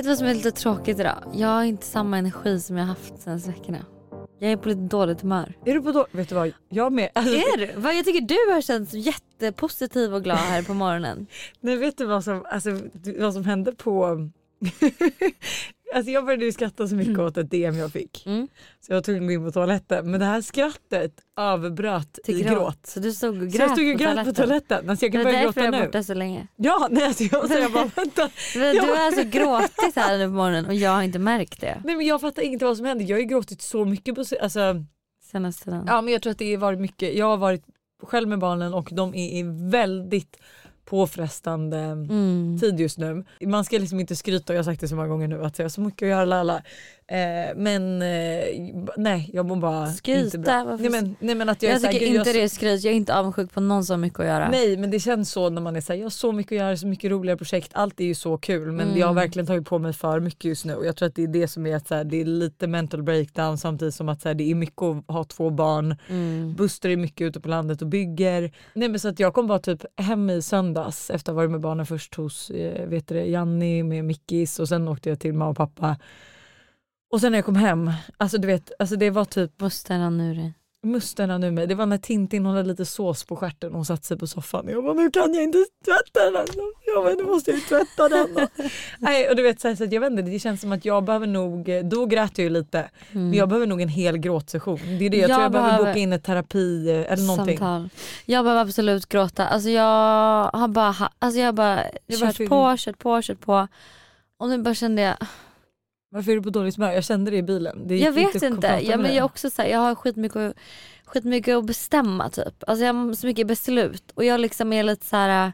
Vet du vad som är lite tråkigt idag? Jag har inte samma energi som jag haft senaste veckorna. Jag är på lite dåligt humör. Är du på då? Vet du vad, jag med. Alltså, Är du? Vad Jag tycker du har känts jättepositiv och glad här på morgonen. Nej vet du vad som, alltså, vad som hände på... alltså jag började ju skratta så mycket åt ett DM jag fick. Mm. Så jag var tvungen att gå in på toaletten. Men det här skrattet avbröt Till i gråt. gråt. Så du stod och grät Så jag stod och på grät toaletten. på toaletten. Alltså jag Det kan var börja därför gråta jag är nu. borta så länge. Ja, nej, alltså jag, så jag bara vänta. Du har alltså gråtit här nu på morgonen och jag har inte märkt det Nej men jag fattar inte vad som hände. Jag har ju gråtit så mycket på alltså, senaste tiden. Ja men jag tror att det har varit mycket. Jag har varit själv med barnen och de är i väldigt påfrestande Mm. tid just nu. Man ska liksom inte skryta, jag har sagt det så många gånger nu, att jag har så mycket att göra lalla. Eh, men eh, nej jag mår bara Skryta, inte bra. Nej men, nej, men att jag, Jag här, tycker gud, inte jag, det är skryt, jag är inte avundsjuk på någon som har mycket att göra. Nej men det känns så när man är såhär, jag har så mycket att göra, så mycket roliga projekt, allt är ju så kul men Mm. jag har verkligen tagit på mig för mycket just nu och jag tror att det är det som är att så här, det är lite mental breakdown samtidigt som att så här, det är mycket att ha två barn. Mm. Buster är mycket ute på landet och bygger. Nej men så att jag kom bara typ hem i söndags efter att ha varit med barnen först hos eh, vet du Janni med Mickis och sen åkte jag till mamma och pappa. Och sen när jag kom hem, alltså du vet, alltså det var typ Buster och Nuri. musterna nu med. Det var när Tintin hade lite sås på stjärten och hon satte sig på soffan. Jag bara nu kan jag inte tvätta den. här." Jag bara nu måste jag ju tvätta den. Nej, och du vet så, här, så att jag vet inte, det känns som att jag behöver nog, då grät jag ju lite. Men jag behöver nog en hel gråtsession. Det är det, jag, Jag tror jag behöver behöver- boka in ett terapi eh, eller någonting. Samtal. Jag behöver absolut gråta. Alltså jag har bara, ha- alltså jag har bara Ja, kört varför- på, kört på, kört på. Och nu bara kände jag, Varför är du på dåligt humör? Jag kände det i bilen. Det jag vet inte. prata Ja, men jag, också så här, jag har skitmycket, skitmycket att bestämma typ. Alltså jag har så mycket beslut och jag liksom är lite så här.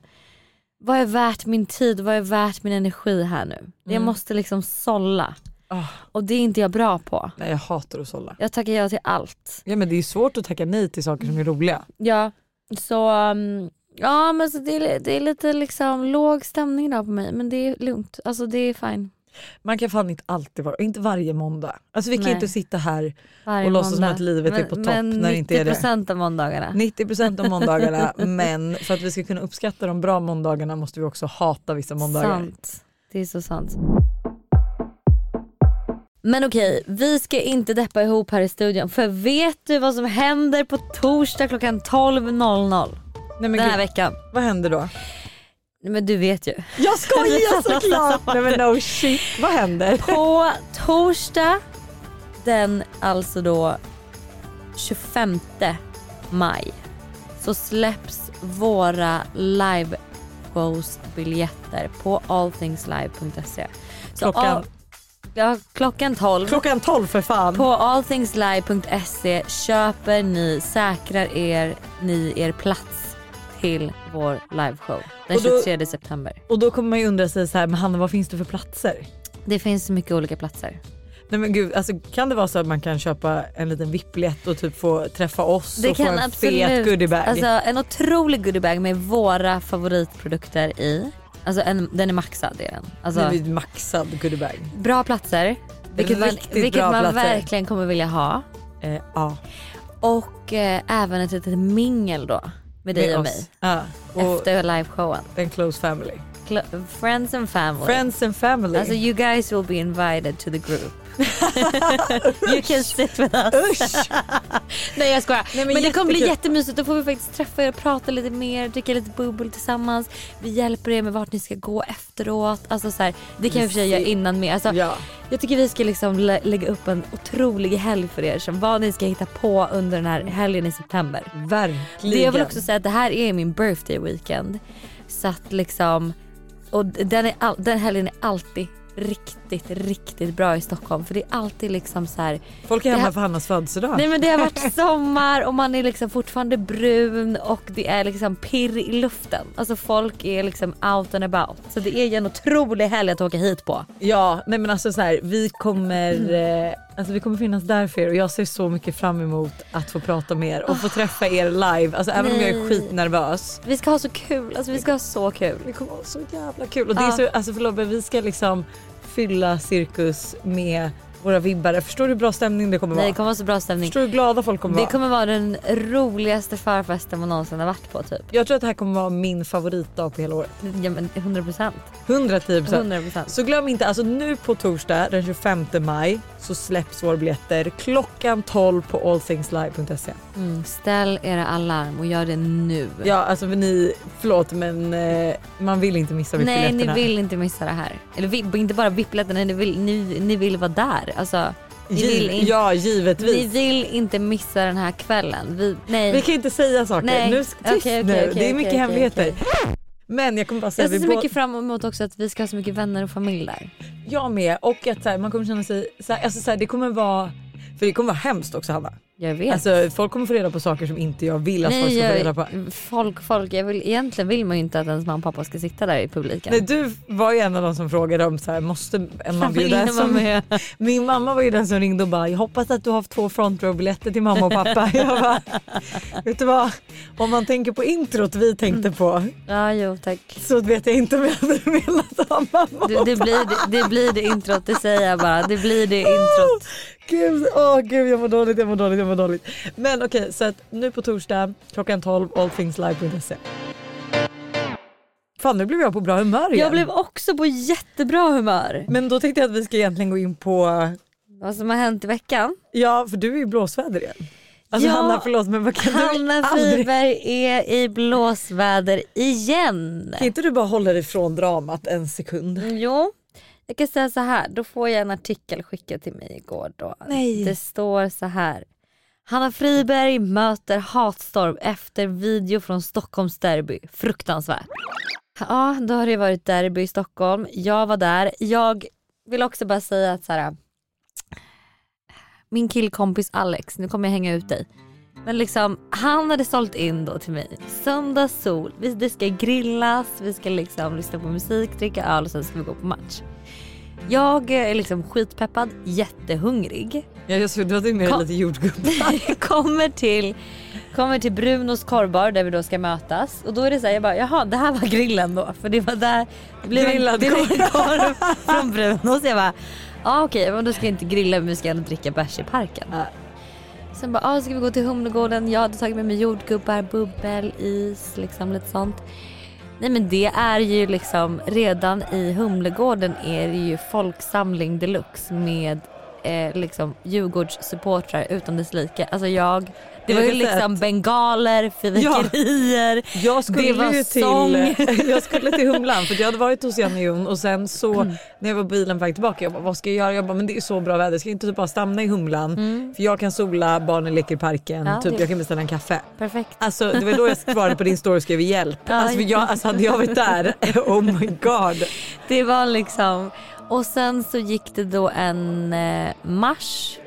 vad är värt min tid, vad är värt min energi här nu? Jag Mm. måste liksom sålla Ah, och det är inte jag bra på. nej jag hatar att sålla. Jag tackar ja till allt. Ja men det är svårt att tacka nej till saker som är roliga. Ja, så um, ja men så det, är, det är lite liksom låg stämning idag på mig men det är lugnt. Alltså det är fine. Man kan fan inte alltid vara, inte varje måndag. Alltså vi kan Nej. inte sitta här Varje och låtsas som måndag. att livet är men, på topp när det inte är det. 90% av måndagarna. 90% av måndagarna men för att vi ska kunna uppskatta de bra måndagarna måste vi också hata vissa måndagar. Sant. Det är så sant. Men okej, vi ska inte deppa ihop här i studion för vet du vad som händer på torsdag klockan 12.00 Nej, men den här veckan? vad händer då? Nej, Men du vet ju. Jag skojar såklart! Nej men no shit, vad händer? På torsdag den alltså då 25 maj så släpps våra liveshowsbiljetter på allthingslive.se. Klockan, all- ja, klockan 12 klockan 12 för fan. på allthingslive.se köper ni, säkrar er, ni er plats till vår liveshow den Och då- 23 september. Och då kommer man ju undra sig så här, men Hanna vad finns det för platser? Det finns mycket olika platser. Nej men gud, alltså, kan det vara så att man kan köpa en liten VIP-biljett och typ få träffa oss Det och få kan en fet absolut, goodiebag? alltså en otrolig goodiebag med våra favoritprodukter i. Alltså en, den är maxad är den. Alltså, Det är maxad goodiebag. bra platser, vilket man, vilket man platser. verkligen kommer vilja ha. Eh, ja, Och eh, även ett litet mingel då med dig och oss. mig Ja, och efter liveshowen. en close family. Cl- friends and family. Friends and family. Alltså you guys will be invited to the group. you can sit with us. Usch! Nej jag skojar. Nej, men det kommer bli jättemysigt. Då får vi faktiskt träffa er och prata lite mer, dricka lite bubbel tillsammans. Vi hjälper er med vart ni ska gå efteråt. Alltså så här, det kan vi för göra innan med. Alltså, Ja. Jag tycker vi ska liksom lä- lägga upp en otrolig helg för er. Som vad ni ska hitta på under den här helgen i september. Verkligen. Det jag vill också säga att det här är min birthday weekend. Så att liksom, och den, är all, den helgen är alltid riktigt, riktigt bra i Stockholm. För det är alltid liksom så här. Folk är hemma här- för Hannas födelsedag. Nej men det har varit sommar och man är liksom fortfarande brun och det är liksom pirr i luften. Alltså folk är liksom out and about. Så det är ju en otrolig helg att åka hit på. Ja, nej men alltså så här, vi kommer, eh, alltså vi kommer finnas där för er och jag ser så mycket fram emot att få prata med er och få träffa er live. Alltså även om jag är Nej. skitnervös. Vi ska ha så kul, alltså vi ska ha så kul. Det kommer vara så jävla kul. Och det är Ja. så, alltså förlåt men vi ska liksom fylla cirkus med våra vibbare. Förstår du hur bra stämning det kommer Nej, vara? det kommer vara så bra stämning. Förstår du hur glada folk kommer Det vara? kommer vara den roligaste förfesten man någonsin har varit på typ. Jag tror att det här kommer vara min favoritdag på hela året. Ja men 100 procent. 110 100 procent. Så glöm inte, alltså nu på torsdag den 25 maj så släpps våra biljetter klockan 12 på allthingslive.se. Mm. Ställ era alarm och gör det nu. Ja alltså för ni, förlåt men eh, man vill inte missa Nej ni VIP-biljetterna. vill inte missa det här. Eller vi, inte bara VIP-biljetterna, ni vill, ni, ni vill vara där. Alltså, ni, Giv- vill in, ja givetvis. vill inte missa den här kvällen. Vi, nej. Vi kan inte säga saker. Nej. Nu, tyst Okej, okej, nu. okej, det är mycket hemligheter. Men jag kommer bara säga Jag ser så mycket fram emot också att vi ska ha så mycket vänner och familj där. Jag med och att så här, man kommer känna sig, så här, alltså, så här, det kommer vara, för det kommer vara hemskt också Hanna. Jag vet. Alltså folk kommer få reda på saker som inte jag vill att folk Nej, ska få reda på. folk, folk, jag vill, egentligen vill man ju inte att ens mamma och pappa ska sitta där i publiken. Nej, du var ju en av de som frågade om så här, måste man bjuda var som, med. Min mamma var ju den som ringde och bara jag hoppas att du har två front row biljetter till mamma och pappa. Jag bara, vet du vad? Om man tänker på introt vi tänkte på Ja jo tack. så vet jag inte om jag hade velat ha mamma Det, det, blir, det, det blir det introt, det säger jag bara. Det blir det introt. Gud, åh gud jag mår dåligt, jag mår dåligt, jag mår dåligt. Men okej så att nu på torsdag klockan 12 allthingslive.se. Fan nu blev jag på bra humör igen. Jag blev också på jättebra humör. Men då tänkte jag att vi ska egentligen gå in på, Vad som har hänt i veckan. ja för du är i blåsväder igen. Alltså Ja, Hanna förlåt men vad kan du Hanna aldrig, Friberg är i blåsväder igen. kan inte du bara hålla dig från dramat en sekund? Jo, jag kan säga så här. Då får jag en artikel skickad till mig igår. Då. Nej. Det står så här. Hanna Friberg möter hatstorm efter video från Stockholms derby. Fruktansvärt. Ja, då har det varit derby i Stockholm. Jag var där. Jag vill också bara säga att så här, min killkompis Alex, nu kommer jag hänga ut dig. Men liksom, han hade sålt in då till mig. Söndag sol, vi, det ska grillas, vi ska liksom lyssna på musik, dricka öl och sen ska vi gå på match. Jag är liksom skitpeppad, jättehungrig. Ja, jag såg du hade med dig Kom- lite jordgubbar. kommer till, kommer till Brunos korvbar där vi då ska mötas och då är det så här, jag bara jaha det här var grillen då för det var där det blev en, Grillad en korv. korv från Brunos. Jag bara ja okej men då ska jag inte grilla men vi ska ändå dricka bärs i parken. Ja. Sen bara ah, ska vi gå till Humlegården, jag hade tagit med mig jordgubbar, bubbel, is liksom lite sånt. Nej men det är ju liksom redan i Humlegården är det ju folksamling deluxe med eh, liksom Djurgårdssupportrar utan dess like. Alltså jag, det var ju liksom att- bengaler, fyrverkerier. Jag skulle Det var ju till, sång. jag skulle till Humlan för jag hade varit hos Janne Jon och sen så när jag var på bilen på väg tillbaka jag bara vad ska jag göra? Jag bara men det är så bra väder ska jag inte typ bara stanna i Humlan för jag kan sola, barnen leker i parken, Ja, typ, det- jag kan beställa en kaffe. Perfekt. Alltså det var då jag svarade på din story och skrev hjälp. Ja, Alltså, jag, alltså hade jag varit där, oh my god. Det var liksom, och sen så gick det då en eh, marsch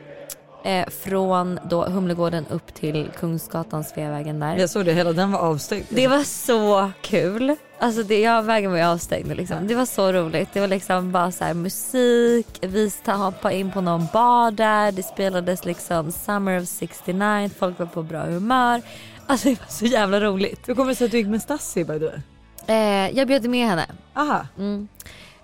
eh, från då Humlegården upp till Kungsgatan, Sveavägen där. Jag såg det hela den var avstängd. Det var så kul. Alltså det, jag vägen var ju avstängd liksom. Det var så roligt. Det var liksom bara så här musik, vi hoppade in på någon bar där, det spelades liksom Summer of 69, folk var på bra humör. Alltså det var så jävla roligt. Hur kommer det sig att du gick med Stassi by the way? Eh, jag bjöd med henne. Aha. Mm.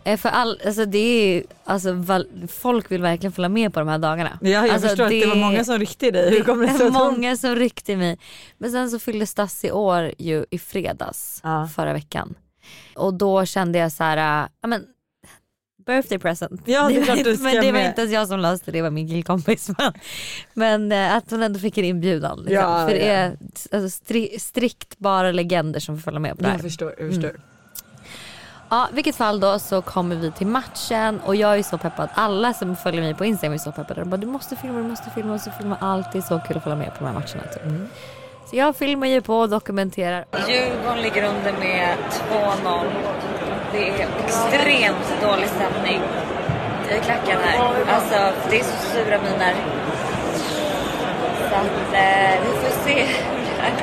Eh, för all, alltså det är, alltså, folk vill verkligen följa med på de här dagarna. Ja, jag Alltså, förstår att det var många som ryckte i dig. Hur kommer det sig att hon... många som ryckte i mig. Men sen så fyllde Stassi år ju i fredags Ja. förra veckan. Och då kände jag så här, äh, ja men birthday present. Ja, det är var inte- men det var inte ens jag som löste det, det var min killkompis. Men, men eh, att hon ändå fick en inbjudan. Liksom. Ja, För det är alltså, stri, strikt bara legender som får följa med på det här. Jag förstår, jag förstår. Ja, i vilket fall då så kommer vi till matchen och jag är så peppad. Alla som följer mig på Instagram är så peppade. De bara du måste filma, du måste filma, du måste filma. Alltid så kul att följa med på de här matcherna. Typ. Så jag filmar ju på och dokumenterar. Djurgården ligger under med 2-0. Det är extremt dålig stämning i klacken här. Alltså det är så sura miner. Så att eh, vi får se hur det är.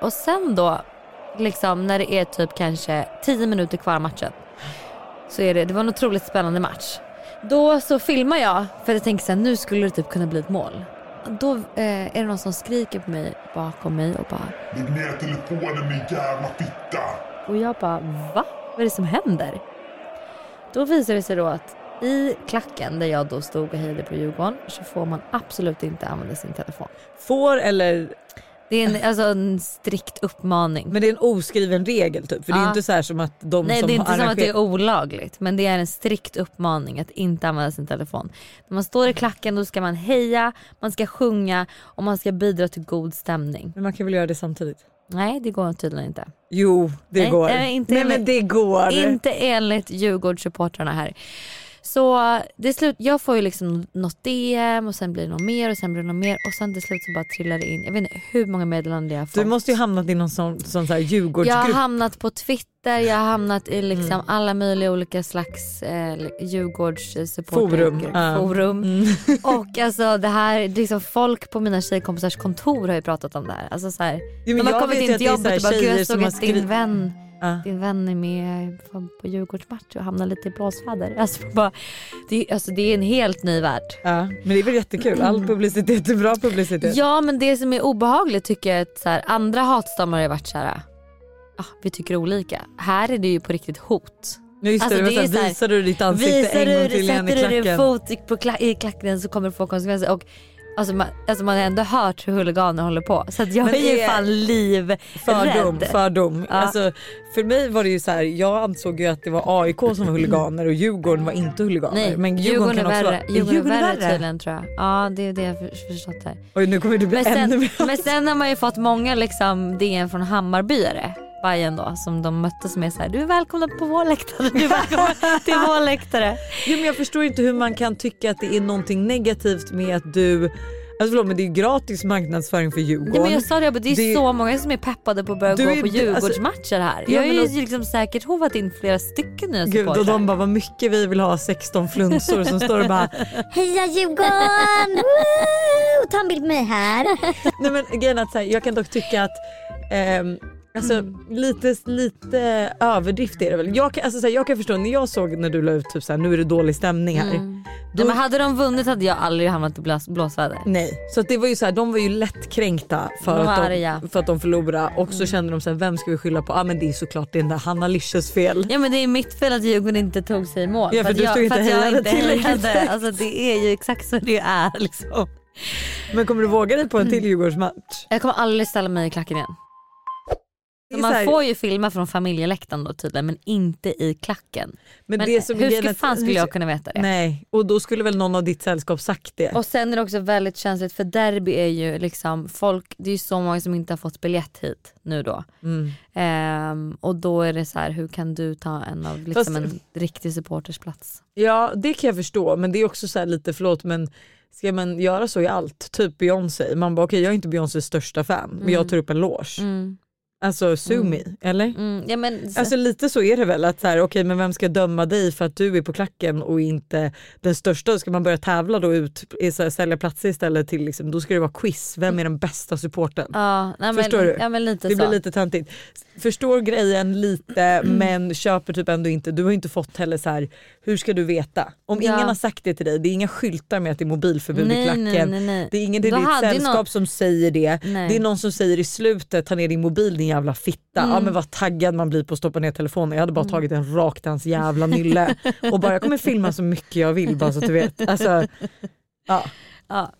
Och sen då, liksom när det är typ kanske 10 minuter kvar av matchen. Så är det, det var en otroligt spännande match. Då så filmar jag för jag tänker såhär, nu skulle det typ kunna bli ett mål. Då eh, är det någon som skriker på mig bakom mig och bara Lägg ner telefonen min jävla fitta! och jag bara va? Vad är det som händer? Då visar det sig då att i klacken där jag då stod och hejade på Djurgården så får man absolut inte använda sin telefon. Får eller Det är en, alltså en strikt uppmaning. Men det är en oskriven regel typ. För det är Ja. inte så här som att de Nej som det är inte har som att det är olagligt men det är en strikt uppmaning att inte använda sin telefon. När man står i klacken då ska man heja, man ska sjunga och man ska bidra till god stämning. Men man kan väl göra det samtidigt? Nej det går tydligen inte. Jo det Nej, går. nej, inte nej enligt- men det går. Inte enligt Djurgårdssupportrarna här. Så det slut, jag får ju liksom något DM och sen blir det något mer och sen blir det något mer och sen till slut så bara trillar det in. Jag vet inte hur många meddelanden jag har fått. Du måste ju hamnat i någon sån, sån så här jag har Djurgårdsgrupp. hamnat på Twitter, jag har hamnat i liksom Mm. alla möjliga olika slags eh, Djurgårdssupporter Forum, ja. forum. Mm. Och alltså det här, liksom folk på mina tjejkompisars kontor har ju pratat om det här. Alltså så här Jo, de har kommit in till jobbet och bara gud jag såg att din vän Ja. din vän är med på, Djurgårdsmatch och hamnar lite i blåsväder. Alltså, bara, det, är- alltså, det är en helt ny värld. Ja, men det är väl jättekul. All publicitet är bra publicitet. Ja men det som är obehagligt tycker jag är att så här, andra hatstammar har varit så här. Ah, vi tycker olika. Här är det ju på riktigt hot. Just Alltså, det, det det var är så så här, här, visar du ditt ansikte en gång du, till igen i sätter du din klacken. fot på kla, i klacken så kommer det få konsekvenser. Och, alltså, man, alltså, man har ändå hört hur huliganer håller på. Så jag Men är ju fan livrädd. Fördom, fördom. Ja. Alltså, för mig var det ju så här, jag ansåg ju att det var AIK som var huliganer och Djurgården var inte huliganer. Nej, men Djurgården, kan är också värre. vara- Djurgården är värre tydligen tror jag. Ja det är det jag för- förstått här. Oj nu kommer du bli Men ännu sen, mer... men sen har man ju fått många liksom DN från Hammarbyare. Bayern då som de mötte som är så här, du är välkomna på vår läktare, du är välkommen till vår läktare. Jo, men jag förstår inte hur man kan tycka att det är någonting negativt med att du Alltså förlåt men det är ju gratis marknadsföring för Djurgården. Nej, men jag sa det, det är Det- så många som är peppade på att börja Du gå är- på alltså- Djurgårdsmatcher här. Ja, Jag har men ju liksom säkert hovat in flera stycken nya Gud, och supportrar. de bara vad mycket vi vill ha 16 flunsor som står och bara Heja Djurgården! Woo! Ta en bild med mig här. Nej men grejen är att så här, jag kan dock tycka att ehm, Alltså lite, lite överdrift är det väl. Jag kan, alltså, så här, jag kan förstå när jag såg när du la ut typ så här, nu är det dålig stämning här. Mm. Nej, men hade de vunnit hade jag aldrig hamnat i blås, blåsväder. Nej, så att det var ju så här, de var ju lättkränkta för, De att, de. Mm. för att de förlorade och så kände de så här, vem ska vi skylla på? Ja ah, men det är såklart den där Hanna Lysches fel. Ja men det är mitt fel att Djurgården inte tog sig i mål. Ja, för att du jag, stod inte för hejade tillräckligt högt. Alltså det är ju exakt så det är liksom. Men kommer du våga dig på en Mm. till Djurgårdsmatch? Jag kommer aldrig ställa mig i klacken igen. Man så här- får ju filma från familjeläktaren då tydligen men inte i klacken. men Men hur att- fan skulle jag kunna veta det? Nej, och då skulle väl någon av ditt sällskap sagt det. Och sen är det också väldigt känsligt för derby är ju liksom folk, det är ju så många som inte har fått biljett hit nu då. Mm. Ehm, och då är det så här, hur kan du ta en av liksom Fast- en riktig supporters plats? Ja det kan jag förstå men det är också så här lite förlåt men ska man göra så i allt? Typ Beyoncé, man bara okej jag är inte Beyoncés största fan men jag tar upp en loge. Mm. Alltså sue Mm. eller? Mm, ja, men, Alltså lite så är det väl att så här, okej men vem ska döma dig för att du är på klacken och inte den största? Ska man börja tävla då ut, i så här, sälja platser istället till liksom, då ska det vara quiz, vem är den bästa supporten? ja, nej, men, Förstår du? Ja, men lite Det så. blir lite töntigt. Förstår grejen lite men köper typ ändå inte. Du har inte fått heller så här. hur ska du veta? Om Ja. ingen har sagt det till dig, det är inga skyltar med att det är mobilförbud i nej, klacken. nej. Det är ingen i ditt sällskap någon- som säger det. Det är någon som säger i slutet, ta ner din mobil din jävla fitta. Ja Mm. men vad taggad man blir på att stoppa ner telefonen. Jag hade bara tagit den rakt i hans jävla nylle och bara jag kommer filma så mycket jag vill bara så att du vet. Alltså, ja, Ja.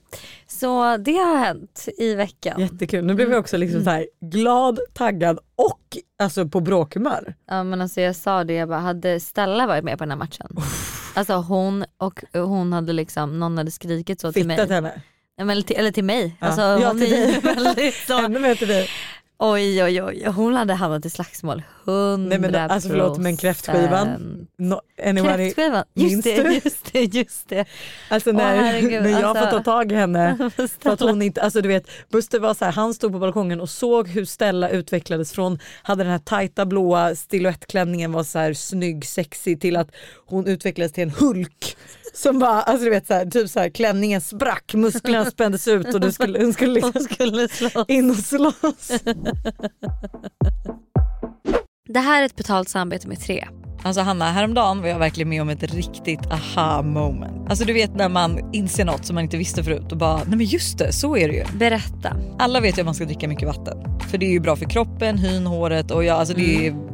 Så det har hänt i veckan. jättekul. Nu blev jag också liksom så här glad, taggad och alltså på bråkhumör. Ja, men alltså jag sa det, jag bara, hade Stella varit med på den här matchen? Alltså hon och hon hade liksom, någon hade skrikit så till mig. Fittat henne. Ja, eller, till, eller till mig. Ja. Alltså, Ja, hon till är dig. väldigt så, Ännu mer till dig. Oj oj oj, hon hade hamnat i slagsmål. 100 Nej, men alltså, förlåt, men kräftskivan? No, Kräftskivan, just det, just det, just det. alltså när, Åh, när jag alltså. får ta tag i henne för att hon inte, alltså du vet Buster var så här, han stod på balkongen och såg hur Stella utvecklades från, hade den här tajta blåa stilettklänningen var så här snygg, sexig till att hon utvecklades till en Hulk. Som bara, alltså du vet så här, typ så här, klänningen sprack, musklerna spändes ut och du skulle, hon skulle liksom Hon skulle slå. in och slåss. Det här är ett betalt samarbete med Tre. Alltså Hanna, häromdagen var jag verkligen med om ett riktigt aha moment. Alltså du vet när man inser något som man inte visste förut och bara, nej men just det, så är det ju. Berätta. Alla vet ju att man ska dricka mycket vatten. För det är ju bra för kroppen, hyn, håret och ja, alltså det är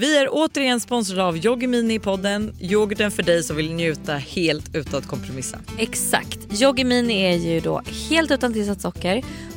Vi är återigen sponsrade av Yoggi Mini i podden. Yoghurten för dig som vill njuta helt utan att kompromissa. Exakt. Yoggi Mini är ju då helt utan tillsatt socker,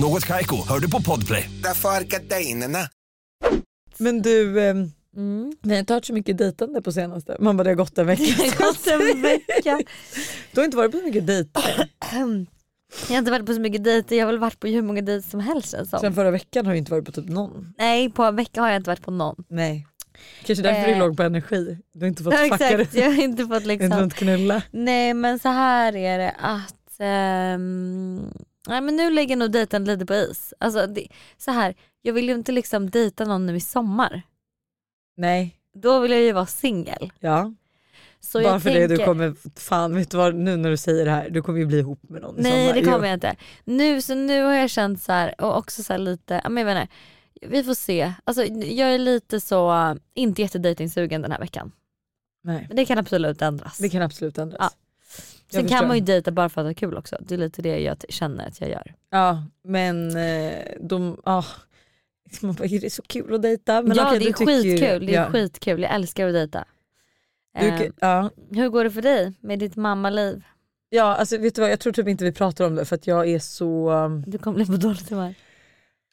Något Kaiko, hör du på Podplay. Därför. Men du, eh, Mm. vi har inte hört så mycket dejtande på senaste. Man bara det har gått en vecka. Gått en vecka. Du har inte varit på så mycket dejter. Jag har inte varit på så mycket dejter, jag har väl varit på hur många dejter som helst det som. Sen förra veckan har du inte varit på typ någon. Nej på en vecka har jag inte varit på någon. Nej. Kanske därför du Eh. är låg på energi. Du har inte fått Ja, fucka exakt, det. jag har inte fått Inte liksom. fått knulla. Nej men så här är det att ehm, nej, men nu lägger nog dejten lite på is. Alltså, det, så här, jag vill ju inte liksom dejta någon nu i sommar. Nej. Då vill jag ju vara singel. Ja. Så Bara för tänker, det du kommer, fan vet du vad nu när du säger det här, du kommer ju bli ihop med någon i Nej sommar. det kommer jag inte. Nu, så nu har jag känt så här och också så lite, men jag inte, vi får se. Alltså, jag är lite så, inte jättedejtingsugen den här veckan. Nej. Men det kan absolut ändras. Det kan absolut ändras. Ja. Sen kan man ju dejta bara för att ha kul också. Det är lite det jag känner att jag gör. Ja men eh, de, ja. Man bara, är det så kul att dejta? Men ja okej, det är tycker skitkul, det är Ja. skitkul. Jag älskar att dejta. Du, Eh, ja. hur går det för dig med ditt mammaliv? ja alltså vet du vad jag tror typ inte vi pratar om det för att jag är så, um, Du kommer bli på dåligt humör.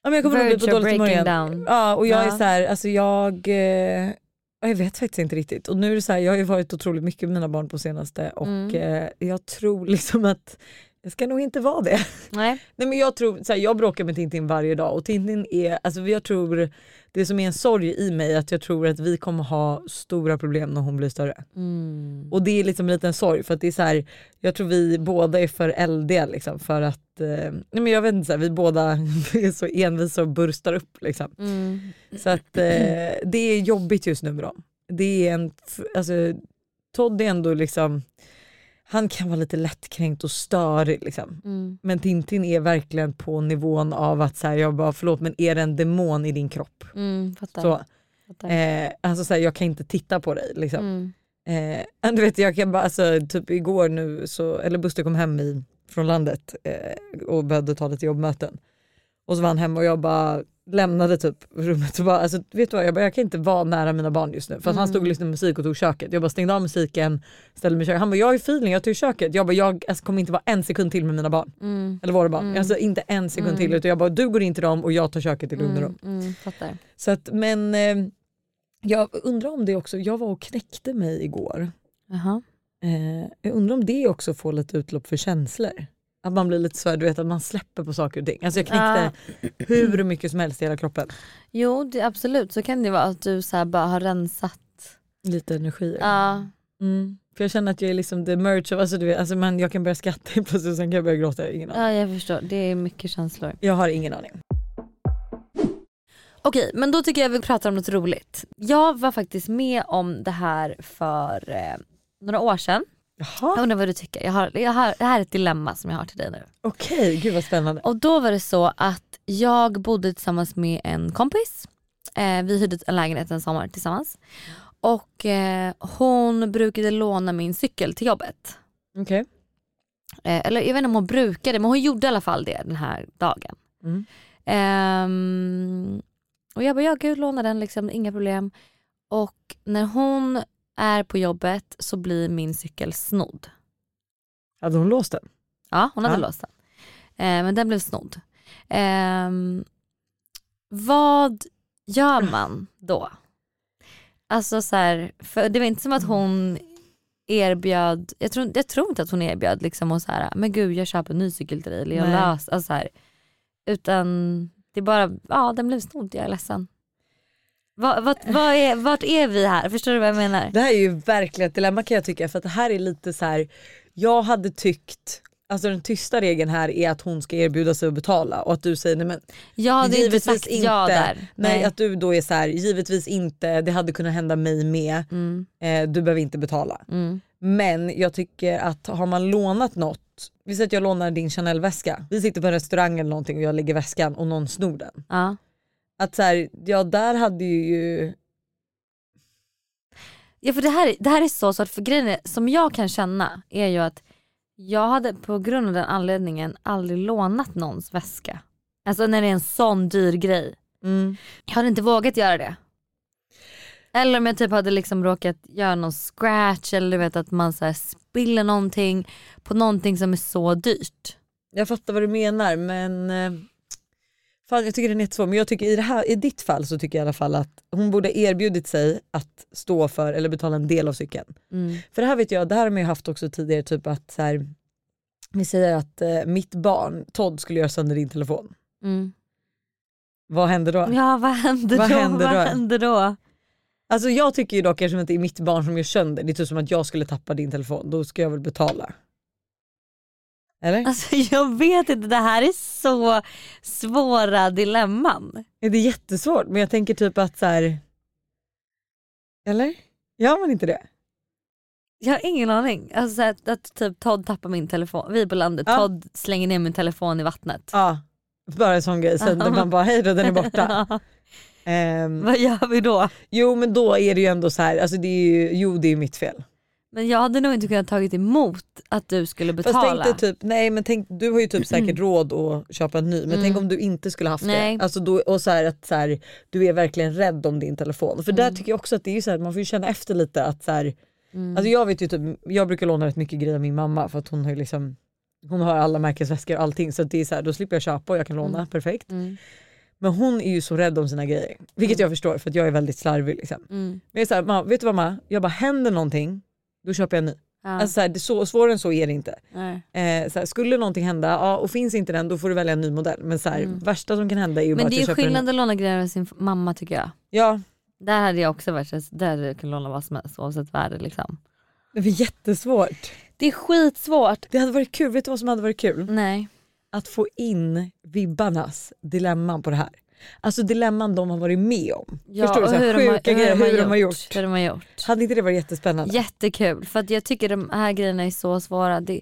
ja, men jag kommer nog bli på dåligt humör igen. down. Ja och jag är Ja. så här, alltså jag, eh, jag vet faktiskt inte riktigt. Och nu är det så här, jag har ju varit otroligt mycket med mina barn på senaste och Mm. eh, jag tror liksom att jag ska nog inte vara det. Nej. Nej men jag tror, så här, jag bråkar med Tintin varje dag och Tintin är, alltså jag tror, det som är en sorg i mig är att jag tror att vi kommer ha stora problem när hon blir större. Mm. Och det är liksom en liten sorg för att det är så här, jag tror vi båda är för eldiga liksom för att, eh, nej men jag vet inte, så här, vi båda är så envisa och burstar upp liksom. Mm. Så att eh, det är jobbigt just nu med dem. Det är en, alltså Todd är ändå liksom, han kan vara lite lättkränkt och störig liksom. Mm. Men Tintin är verkligen på nivån av att så här, jag bara förlåt men är det en demon i din kropp? Mm. Fattar. Så, Fattar. eh, alltså så här, jag kan inte titta på dig liksom. Mm. Eh, du vet, jag kan bara, alltså, typ igår nu, så, eller Buster kom hem i, från landet eh, och behövde ta lite jobbmöten. Och så var han hemma och jag bara, lämnade typ rummet och bara, alltså, vet du vad, jag, bara, jag kan inte vara nära mina barn just nu. För att han stod och lyssnade på musik och tog köket. Jag bara stängde av musiken, ställde mig i köket. Han bara, jag har feeling, jag tog köket. Jag bara, jag alltså, kommer inte vara en sekund till med mina barn. Eller våra barn. Alltså inte en sekund till. Utan jag bara, du går in till dem och jag tar köket i lugn och ro. Mm. Så att, men eh, jag undrar om det också, jag var och knäckte mig igår. Jaha. Eh, jag undrar om det också får lite utlopp för känslor. Att man blir lite så här, du vet att man släpper på saker och ting. Alltså jag knäckte hur mycket som helst i hela kroppen. Jo det, absolut så kan det vara att du så bara har rensat. Lite energier. Ja. Mm. För jag känner att jag är liksom the merge of, alltså, du vet, alltså, man, jag kan börja skratta helt plötsligt och sen kan jag börja gråta. Ingen aning. ja jag förstår, det är mycket känslor. Jag har ingen aning. Okej men då tycker jag vi pratar om något roligt. Jag var faktiskt med om det här för eh, några år sedan. Jag Jaha, undrar vad du tycker. Jag har, jag har, det här är ett dilemma som jag har till dig nu. okej, gud vad spännande. Och då var det så att jag bodde tillsammans med en kompis. Eh, vi hyrde en lägenhet en sommar tillsammans. Och eh, hon brukade låna min cykel till jobbet. Okej. Eh, eller jag vet inte om hon brukade men hon gjorde i alla fall det den här dagen. Mm. Ehm, och jag bara, ja gud låna den liksom, inga problem. Och när hon är på jobbet så blir min cykel snodd. Hade hon låst den? Ja hon hade Ja. låst den. Eh, men den blev snodd. Ehm, vad gör man då? Alltså så här, för det var inte som att hon erbjöd, jag tror, jag tror inte att hon erbjöd liksom och så här, men gud jag köper en ny cykel till dig eller jag Nej. lös, alltså så här, utan det är bara, ja den blev snodd, jag är ledsen. Vad, vad, vad är, vart är vi här? Förstår du vad jag menar? Det här är ju verkligen ett dilemma kan jag tycka för att det här är lite så här. jag hade tyckt Alltså den tysta regeln här är att hon ska erbjuda sig att betala och att du säger nej men Jag hade inte sagt ja där. Nej, att du då är så här, givetvis inte, det hade kunnat hända mig med, Mm, eh, du behöver inte betala. mm, Men jag tycker att har man lånat något, vi säger att jag lånar din Chanel-väska, vi sitter på en restaurang eller någonting och jag lägger väskan och någon snor den. ja. Att så här, ja där hade ju, Ja för det här, det här är så svårt för grejen är, som jag kan känna är ju att jag hade på grund av den anledningen aldrig lånat någons väska. Alltså när det är en sån dyr grej. mm, Jag hade inte vågat göra det. Eller om jag typ hade liksom råkat göra någon scratch eller du vet att man så här spiller någonting på någonting som är så dyrt. jag fattar vad du menar men eh, fan, jag tycker den är jättesvår. Men jag tycker i, det här, i ditt fall så tycker jag i alla fall att hon borde erbjudit sig att stå för eller betala en del av cykeln. Mm. För det här vet jag, det här har man ju haft också tidigare, typ att så här, vi säger att eh, mitt barn Todd skulle göra sönder din telefon. Mm. Vad händer då? Ja vad händer Vad då? händer vad då? händer då? Alltså jag tycker ju dock eftersom det är mitt barn som gör sönder, det är typ som att jag skulle tappa din telefon, då ska jag väl betala. Eller? Alltså jag vet inte, det här är så svåra dilemman. Är det jättesvårt? Men jag tänker typ att så här. Eller? Gör man inte det? Jag har ingen aning. Alltså så att, att typ Todd tappar min telefon, vi är på landet, Ja. Todd slänger ner min telefon i vattnet. Ja. Bara en sån grej, sen man bara hej då den är borta. Ehm, Vad gör vi då? jo men då är det ju ändå så här, alltså det är ju, jo det är ju mitt fel. Men jag hade nog inte kunnat tagit emot att du skulle Fast betala. tänk dig typ, nej men tänk, du har ju typ säkert råd att köpa en ny men tänk om du inte skulle haft Nej. det. Alltså då, och så att så här, du är verkligen rädd om din telefon. För Mm. där tycker jag också att det är så här, man får känna efter lite att så här, alltså jag vet ju typ, jag brukar låna rätt mycket grejer av min mamma för att hon har ju liksom hon har alla märkesväskor och allting så det är så här, då slipper jag köpa och jag kan låna, perfekt. Mm. Men hon är ju så rädd om sina grejer. Vilket jag förstår för att jag är väldigt slarvig. Liksom. Mm. Men jag är så här, "Ma, vet du vad ma? Jag bara händer någonting, då köper jag en ny. Ja. Alltså, så här, det är så, svårare än så är det inte. Eh, så här, skulle någonting hända ja, och finns inte den då får du välja en ny modell. Men så här, värsta som kan hända är ju bara Mm. Men att det är jag ju köper en skillnad att låna grejer av sin mamma tycker jag. Ja, Där hade jag också varit, där kunnat låna vad som helst oavsett värde liksom. det var jättesvårt. Det är skitsvårt. Det hade varit kul, vet du vad som hade varit kul? Nej. Att få in vibbarnas dilemman på det här. Alltså dilemman de har varit med om. Ja, Förstår du? Så hur de har- sjuka grejer, hur de har gjort. Hur de har gjort. Hade inte det varit jättespännande? Jättekul för att jag tycker de här grejerna är så svåra. Det,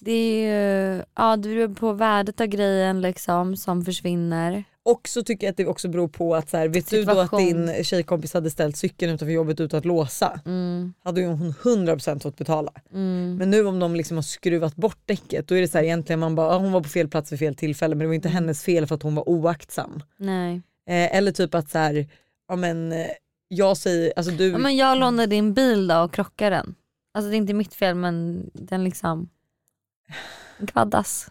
det är ju, ja det beror på värdet av grejen liksom som försvinner. Och så tycker jag att det också beror på att så här, vet du då att Situation. din tjejkompis hade ställt cykeln utanför jobbet utan att låsa? Mm, Hade ju hon 100% fått betala. mm, Men nu om de liksom har skruvat bort däcket då är det så här egentligen man bara, ah, hon var på fel plats vid fel tillfälle men det var inte Mm. hennes fel för att hon var oaktsam. nej. Eh, eller typ att så här, ja men eh, jag säger, alltså du, Ja, men jag lånar din bil då och krockar den. Alltså det är inte mitt fel men den liksom kvaddas.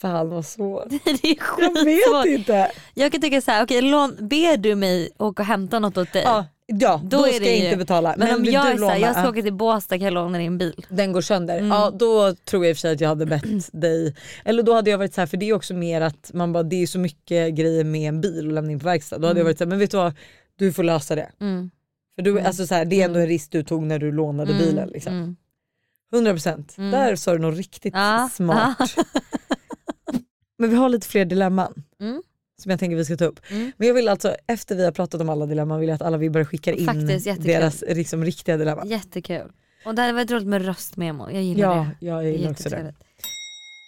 fan vad svårt. det är Jag vet inte. Jag kan tycka så här, okej lån, ber du mig åka och hämta något åt dig? Ja, ja då, Då ska jag ju- inte betala. men, om vill jag är låna, jag ska åka till Båstad kan jag låna din bil. den går sönder. Mm. Ja då tror jag i och för sig att jag hade bett dig, eller då hade jag varit så här för det är också mer att man bara, det är så mycket grejer med en bil och lämna in på verkstad. Då hade jag varit så här, men vet du vad, du får lösa det. Mm. För du, alltså så här, det är ändå en risk du tog när du lånade Mm, bilen. Liksom. Mm. 100%. Mm. Där sa du något riktigt Ja, smart. Men vi har lite fler dilemman Mm. som jag tänker vi ska ta upp. Mm. Men jag vill alltså, efter vi har pratat om alla dilemman vill jag att alla vibbare skickar in Faktiskt, deras liksom, riktiga dilemman. Jättekul. Och det hade varit roligt med röstmemo, jag gillar Ja, det. jag det är gillar också det.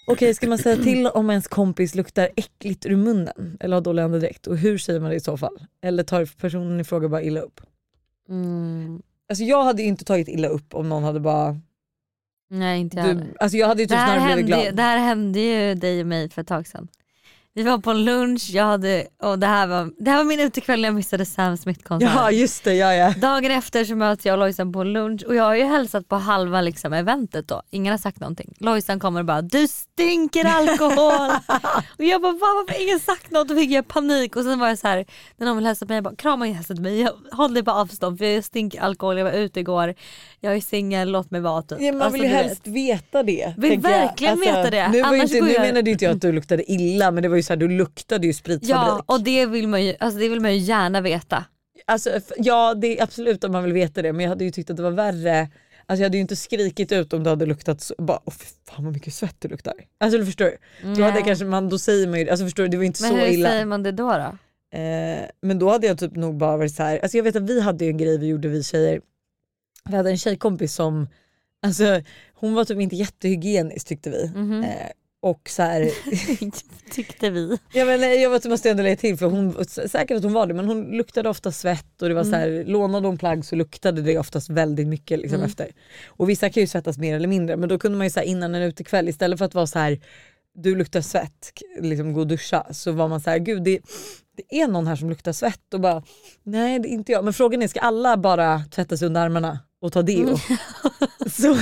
Okej, ska man säga till om ens kompis luktar äckligt ur munnen eller har dålig andedräkt? Och hur säger man det i så fall? Eller tar personen i fråga bara illa upp? Mm. Alltså jag hade inte tagit illa upp om någon hade bara... Nej inte jag Du, alltså jag hade ju det, typ här snarare blivit hände, ju- glad. det här hände ju dig och mig för ett tag sedan. Vi var på en lunch, jag hade, och det här var, det här var min utekväll när jag missade Sam Smith-konserten. Ja just det, ja ja. Dagen efter så möts jag och Lojsan på lunch och jag har ju hälsat på halva liksom eventet då. Ingen har sagt någonting. Lojsan kommer och bara du stinker alkohol. och jag bara Va, varför har ingen sagt något? Då fick jag panik och sen var jag så här när någon vill hälsa på mig jag bara krama till mig. Jag håller på avstånd för jag stinker alkohol, jag var ute igår, jag är singel, låt mig vara typ. Ja, man Alltså, vill ju du vet. helst veta det. Vill jag. Alltså, verkligen veta det. Nu, var ju Annars inte, nu jag- menade inte jag att du luktade illa men det var ju så här, du luktade ju spritfabrik. Ja och det vill, man ju, alltså det vill man ju gärna veta. Alltså, ja det är absolut om man vill veta det men jag hade ju tyckt att det var värre. Alltså jag hade ju inte skrikit ut om du hade luktat så, bara åh fy fan vad mycket svett du luktar. Alltså du förstår. Då, hade kanske man, då säger man ju alltså förstår du, det var inte Men så hur illa. säger man det då? då? Eh, men då hade jag typ nog bara varit så här. alltså jag vet att vi hade ju en grej vi gjorde vi tjejer. Vi hade en tjejkompis som, alltså hon var typ inte jättehygienisk tyckte vi. Mhm. Eh, och så här, Tyckte vi. Ja, men nej, jag vet, måste ändå lägga till för hon, säkert att hon var det men hon luktade ofta svett och det var så här, lånade hon plagg så luktade det oftast väldigt mycket liksom, Mm. efter. Och vissa kan ju svettas mer eller mindre men då kunde man ju så här, innan en utekväll istället för att vara så här du luktar svett, liksom gå och duscha så var man så här gud det, det är någon här som luktar svett och bara nej det är inte jag men frågan är ska alla bara tvätta sig under armarna och ta deo? så,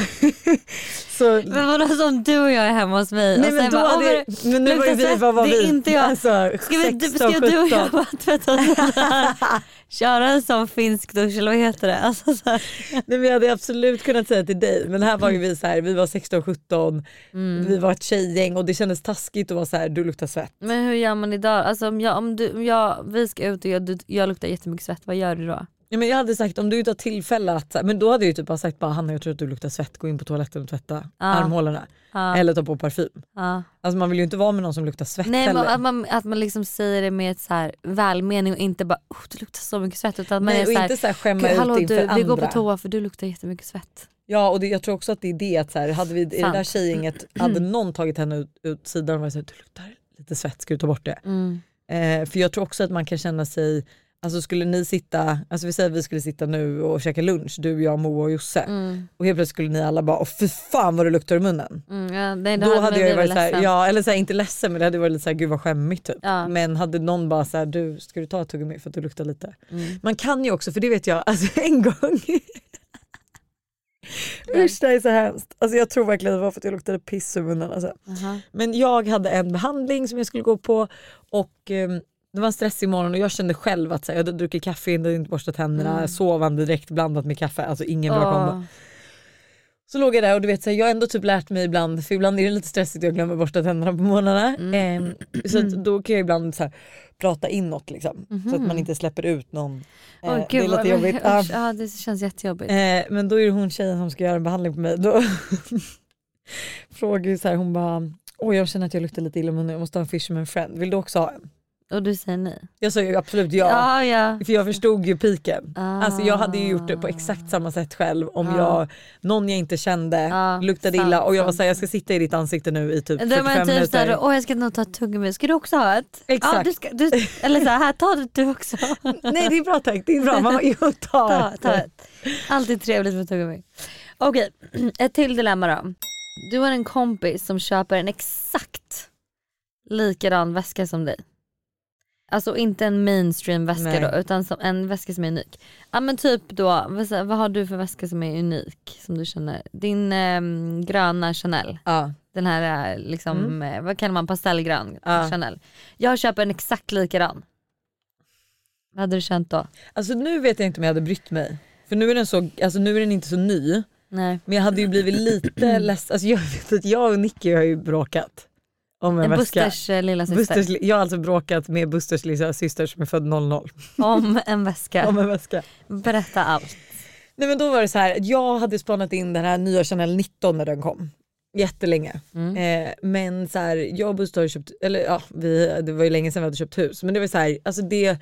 så Men vadå som du och jag är hemma hos mig Nej och men då bara, hade, "Åh, vad men nu var vi, vad var det är vi? inte jag. Alltså, Ska, vi, du- 16, ska du och 17. jag bara tvätta sådär? Köra en sån finsk dusch eller vad heter det? Alltså, så här. Nej, men jag hade absolut kunnat säga till dig men här var ju vi så här, vi var 16-17, Mm. vi var ett tjejgäng och det kändes taskigt att vara så här, du luktar svett. Men hur gör man idag? Alltså, om jag, om du, om jag, vi ska ut och jag, du, jag luktar jättemycket svett, vad gör du då? Ja, men jag hade sagt om du inte har tillfälle att, men då hade jag typ bara sagt bara Hanna jag tror att du luktar svett, gå in på toaletten och tvätta armhålorna. Ja. Eller ta på parfym. Ja. Alltså man vill ju inte vara med någon som luktar svett Nej heller. att man, att man liksom säger det med så här välmening och inte bara oh, du luktar så mycket svett utan att man Nej, är och så här, inte så här skämma "Gud, ut hallå inför du, andra. vi går på toa för du luktar jättemycket svett. Ja och det, jag tror också att det är det att så här, hade vi i det där tjejgänget, hade någon tagit henne ut, ut sidan och varit såhär du luktar lite svett, ska du ta bort det? Mm. Eh, för jag tror också att man kan känna sig, alltså skulle ni sitta, alltså vi säger vi skulle sitta nu och käka lunch, du, jag, Moa och Josse. Mm. Och helt plötsligt skulle ni alla bara, åh fy fan vad du luktar i munnen. Mm, ja, nej, Då hade, jag ju varit såhär, ja eller såhär, inte ledsen men det hade varit lite såhär, gud vad skämmigt typ. Ja. Men hade någon bara såhär, du ska du ta ett tuggummi för att du luktar lite. Mm. Man kan ju också, för det vet jag, alltså en gång Usch det här är så hemskt. Alltså jag tror verkligen det var för att jag luktade piss i munnen. Alltså. Aha. Men jag hade en behandling som jag skulle gå på och ehm, det var en stressig morgon och jag kände själv att så här, jag hade druckit kaffe, jag hade inte borstat tänderna, Mm. sovande direkt blandat med kaffe. Alltså ingen bra kombo. Åh. Så låg jag där och du vet så här, jag har ändå typ lärt mig ibland, för ibland är det lite stressigt att jag glömmer borsta tänderna på morgnarna. Mm. Ehm, så då kan jag ibland så här, prata inåt liksom, så att man inte släpper ut någon. Eh, Åh, det är lite jobbigt. Ja. Ja, det känns jättejobbigt. Eh, men då är det hon tjejen som ska göra en behandling på mig. Då frågar ju så här, hon bara Åh jag känner att jag luktar lite illa men jag måste ha en fisherman friend. Vill du också ha en? Och du säger nej? Jag sa ju absolut ja. Ja, ja. För jag förstod ju piken. Ah. Alltså jag hade ju gjort det på exakt samma sätt själv om Ah. jag, någon jag inte kände Ah, luktade sant, illa och jag var såhär jag ska sitta i ditt ansikte nu i typ Det 45 var typ minuter. såhär, åh jag ska nog ta ett tuggummi, ska du också ha ett? Exakt. Ja, du ska, du, eller såhär, här ta det du också. Nej det är bra tack, det är bra. Man jo ta, ta, ett. ta ett. Alltid trevligt med tuggummi. Okej, ett till dilemma då. Du har en kompis som köper en exakt likadan väska som dig. Alltså inte en mainstream väska Nej. då utan som, en väska som är unik. Ja men typ då, vad, har du för väska som är unik som du känner? Din ehm, gröna Chanel. Ja. Den här eh, liksom, eh, vad kallar man, pastellgrön Mm. Ja. Chanel. Jag köper en exakt likadan. Vad hade du känt då? Alltså nu vet jag inte om jag hade brytt mig. För nu är den, så, alltså nu är den inte så ny. Nej. Men jag hade ju blivit lite ledsen. Alltså jag vet att jag och Nicky har ju bråkat. Om en, En väska. Busters eh, lilla syster. Busters, jag har alltså bråkat med Busters lilla syster som är född 00. Om en väska. Om en väska. Berätta allt. Nej men då var det så här, jag hade spanat in den här nya Chanel 19 när den kom. Jättelänge. Mm. Eh, men så här, jag och Buster har köpt, eller ja, vi, det var ju länge sedan vi hade köpt hus. Men det var så här, alltså det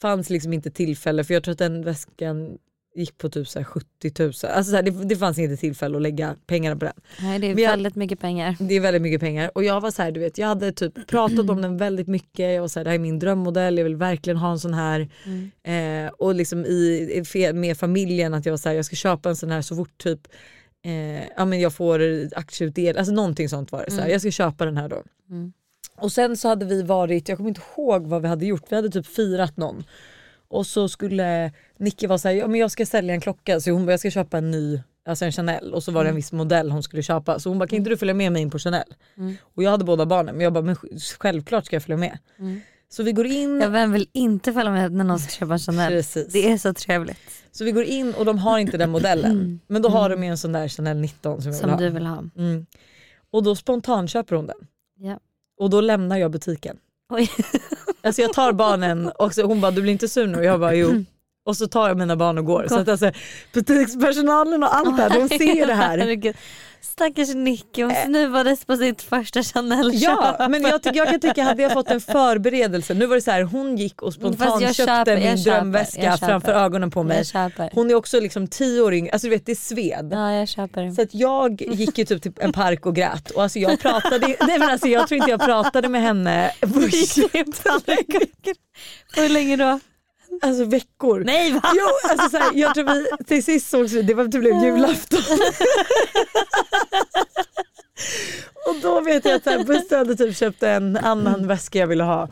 fanns liksom inte tillfälle för jag tror att den väskan gick på typ så här 70 000. Alltså så här, det, det fanns inte tillfälle att lägga pengarna på den. Nej, det är Men jag- väldigt mycket pengar. Det är väldigt mycket pengar och jag var så här, du vet, jag hade typ pratat om den väldigt mycket. Jag var så här, det här är min drömmodell, jag vill verkligen ha en sån här. Eh, och liksom i, med familjen att jag var så här, jag ska köpa en sån här så fort typ eh, ja, men jag får aktieutdelning, alltså någonting sånt var det. Så här, Jag ska köpa den här då. Mm. Och sen så hade vi varit, jag kommer inte ihåg vad vi hade gjort, vi hade typ firat någon. Och så skulle Nicky vara såhär, ja men jag ska sälja en klocka så hon bara jag ska köpa en ny, alltså en Chanel och så var det en viss modell hon skulle köpa. Så hon bara kan inte du följa med mig in på Chanel? Och jag hade båda barnen men jag bara men självklart ska jag följa med. Så vi går in, Ja, vem vill inte följa med när någon ska köpa en Chanel? Precis. Det är så trevligt. så vi går in och de har inte den modellen. Men då har de ju en sån där Chanel 19 som jag vill Som ha. du vill ha. Mm. Och då spontanköper hon den. Ja. Och då lämnar jag butiken. Oj. Alltså jag tar barnen och så hon bara du blir inte sur nu? Och jag bara jo. Och så tar jag mina barn och går. Så att alltså, butikspersonalen och allt det här, de ser det här. Stackars Nicky, hon snuvades på sitt första Chanel-köp. Ja men jag, jag kan tycka hade jag fått en förberedelse, nu var det så här, hon gick och spontant köpte köper, min köper, drömväska framför ögonen på mig. Hon är också liksom tio år yngre, alltså du vet det sved. Ja jag köper. Så att jag gick ju typ till en park och grät och alltså jag pratade, nej men alltså jag tror inte jag pratade med henne på. Hur länge då? Alltså veckor. Nej va? Jo, alltså så här, jag tror vi till sist sågs vi, det var blev julafton. och då vet jag att Buster hade typ köpt en annan väska jag ville ha.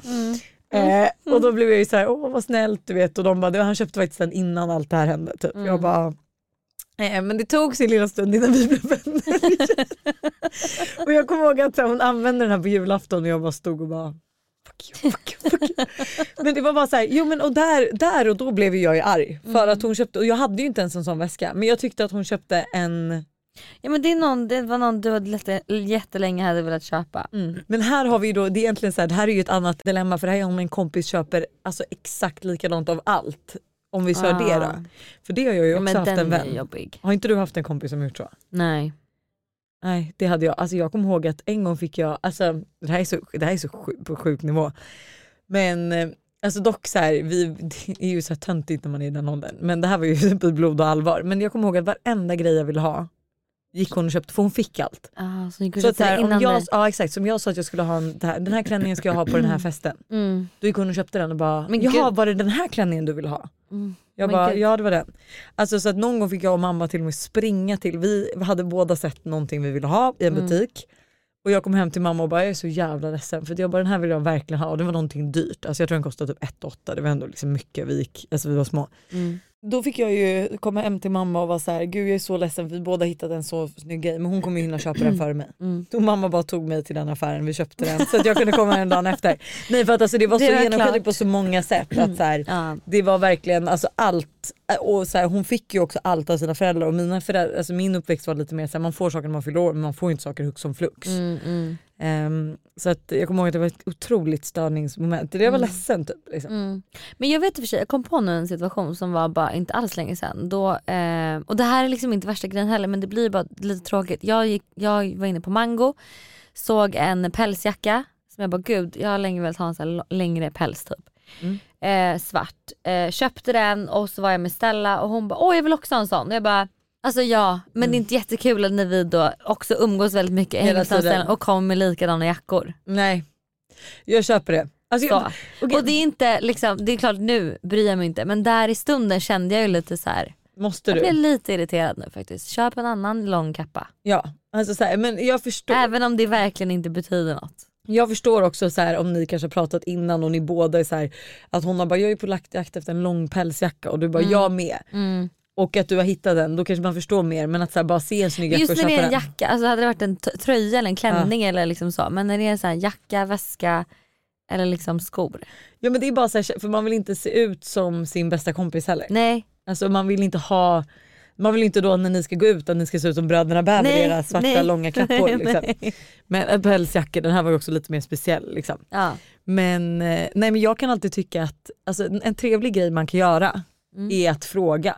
Eh, och då blev jag ju så här, åh vad snällt du vet och de bara, "Det- han köpte faktiskt den innan allt det här hände. Typ. Jag bara, eh, men det tog sin lilla stund innan vi blev vänner. och jag kommer ihåg att här, hon använde den här på julafton och jag bara stod och bara you, fuck you, fuck you. Men det var bara så här, jo men och där, där och då blev jag ju arg för att hon köpte, och jag hade ju inte ens en sån väska men jag tyckte att hon köpte en Ja men det, är någon, det var någon du hade jätte- jättelänge hade velat köpa. Men här har vi då, det är egentligen så här, det här är ju ett annat dilemma för det här är om en kompis köper alltså exakt likadant av allt. Om vi kör det Ah. då. För det har jag ju Ja, också men haft en den är vän. jobbig. Har inte du haft en kompis som gjort så? Nej. Nej det hade jag. Alltså jag kommer ihåg att en gång fick jag, alltså det här är så, det här är så sjuk, på sjuk nivå. Men eh, alltså dock så här, vi, det är ju så här töntigt när man är i den åldern. Men det här var ju typ blod och allvar. Men jag kommer ihåg att varenda grej jag ville ha gick hon och köpte för hon fick allt. Ah, så här, om jag, dig. ja exakt, som jag sa att jag skulle ha en, här, den här klänningen ska jag ha på den här festen. Mm. Då gick hon och köpte den och bara, Men jaha gud. var det den här klänningen du ville ha? Mm. Jag Men bara, gud. ja det var den. Alltså så att någon gång fick jag och mamma till och med springa till, vi hade båda sett någonting vi ville ha i en Mm. butik. Och jag kom hem till mamma och bara jag är så jävla ledsen för jag bara den här vill jag verkligen ha och det var någonting dyrt. Alltså jag tror den kostade typ 1 8 det var ändå liksom mycket, vi, gick, alltså vi var små. Mm. Då fick jag ju komma hem till mamma och vara så här, gud jag är så ledsen för vi båda hittat en så snygg grej men hon kommer ju hinna köpa den före mig. Mm. Då mamma bara tog mig till den affären, vi köpte den så att jag kunde komma en dagen efter. Nej för att alltså det var Det så genomskinligt på så många sätt. Att så här, Ja. det var verkligen alltså allt. Och så här, hon fick ju också allt av sina föräldrar och mina föräldrar, alltså min uppväxt var lite mer så här, man får saker när man fyller år men man får inte saker hux som flux. Mm, mm, Ehm, så att jag kommer ihåg att det var ett otroligt störningsmoment. Jag var Mm. ledsen typ. Liksom. mm. Men jag vet i och för sig, jag kom på nu en situation som var bara inte alls länge sedan. Då, eh, och det här är liksom inte värsta grejen heller men det blir bara lite tråkigt. Jag, gick, jag var inne på Mango, såg en pälsjacka som jag bara gud jag har länge velat ha en l- längre päls typ. Mm. Eh, svart. Eh, köpte den och så var jag med Stella och hon bara åh jag vill också ha en sån. Och jag bara Alltså ja, men det är inte jättekul när vi då också umgås väldigt mycket Mm. Hela tiden. och kommer med likadana jackor. Nej, jag köper det. Alltså, Så. jag, okej, Och det är inte liksom, det är klart nu bryr jag mig inte men där i stunden kände jag ju lite så här. måste jag blev du? lite irriterad nu faktiskt. Köp en annan lång kappa. Ja, alltså så här, men jag förstår. Även om det verkligen inte betyder något. Jag förstår också så här, om ni kanske har pratat innan och ni båda är så här, att hon har bara jag är på jakt efter en lång pälsjacka och du bara jag med. Mm. Och att du har hittat den då kanske man förstår mer men att så här, bara se en snygg jacka Just och när det köpa är en den. jacka, alltså hade det varit en tröja eller en klänning eller liksom så. Men när det är sån här jacka, väska eller liksom skor. Ja men det är bara så här, för man vill inte se ut som sin bästa kompis heller. Nej. Alltså man vill inte ha man vill inte då när ni ska gå ut att ni ska se ut som bröderna i Nej, era svarta nej. långa kappor. Liksom. Nej. Men en pälsjacka den här var ju också lite mer speciell. Liksom. Ja. Men, eh, nej, men jag kan alltid tycka att alltså, en- trevlig grej man kan göra Mm. är att fråga.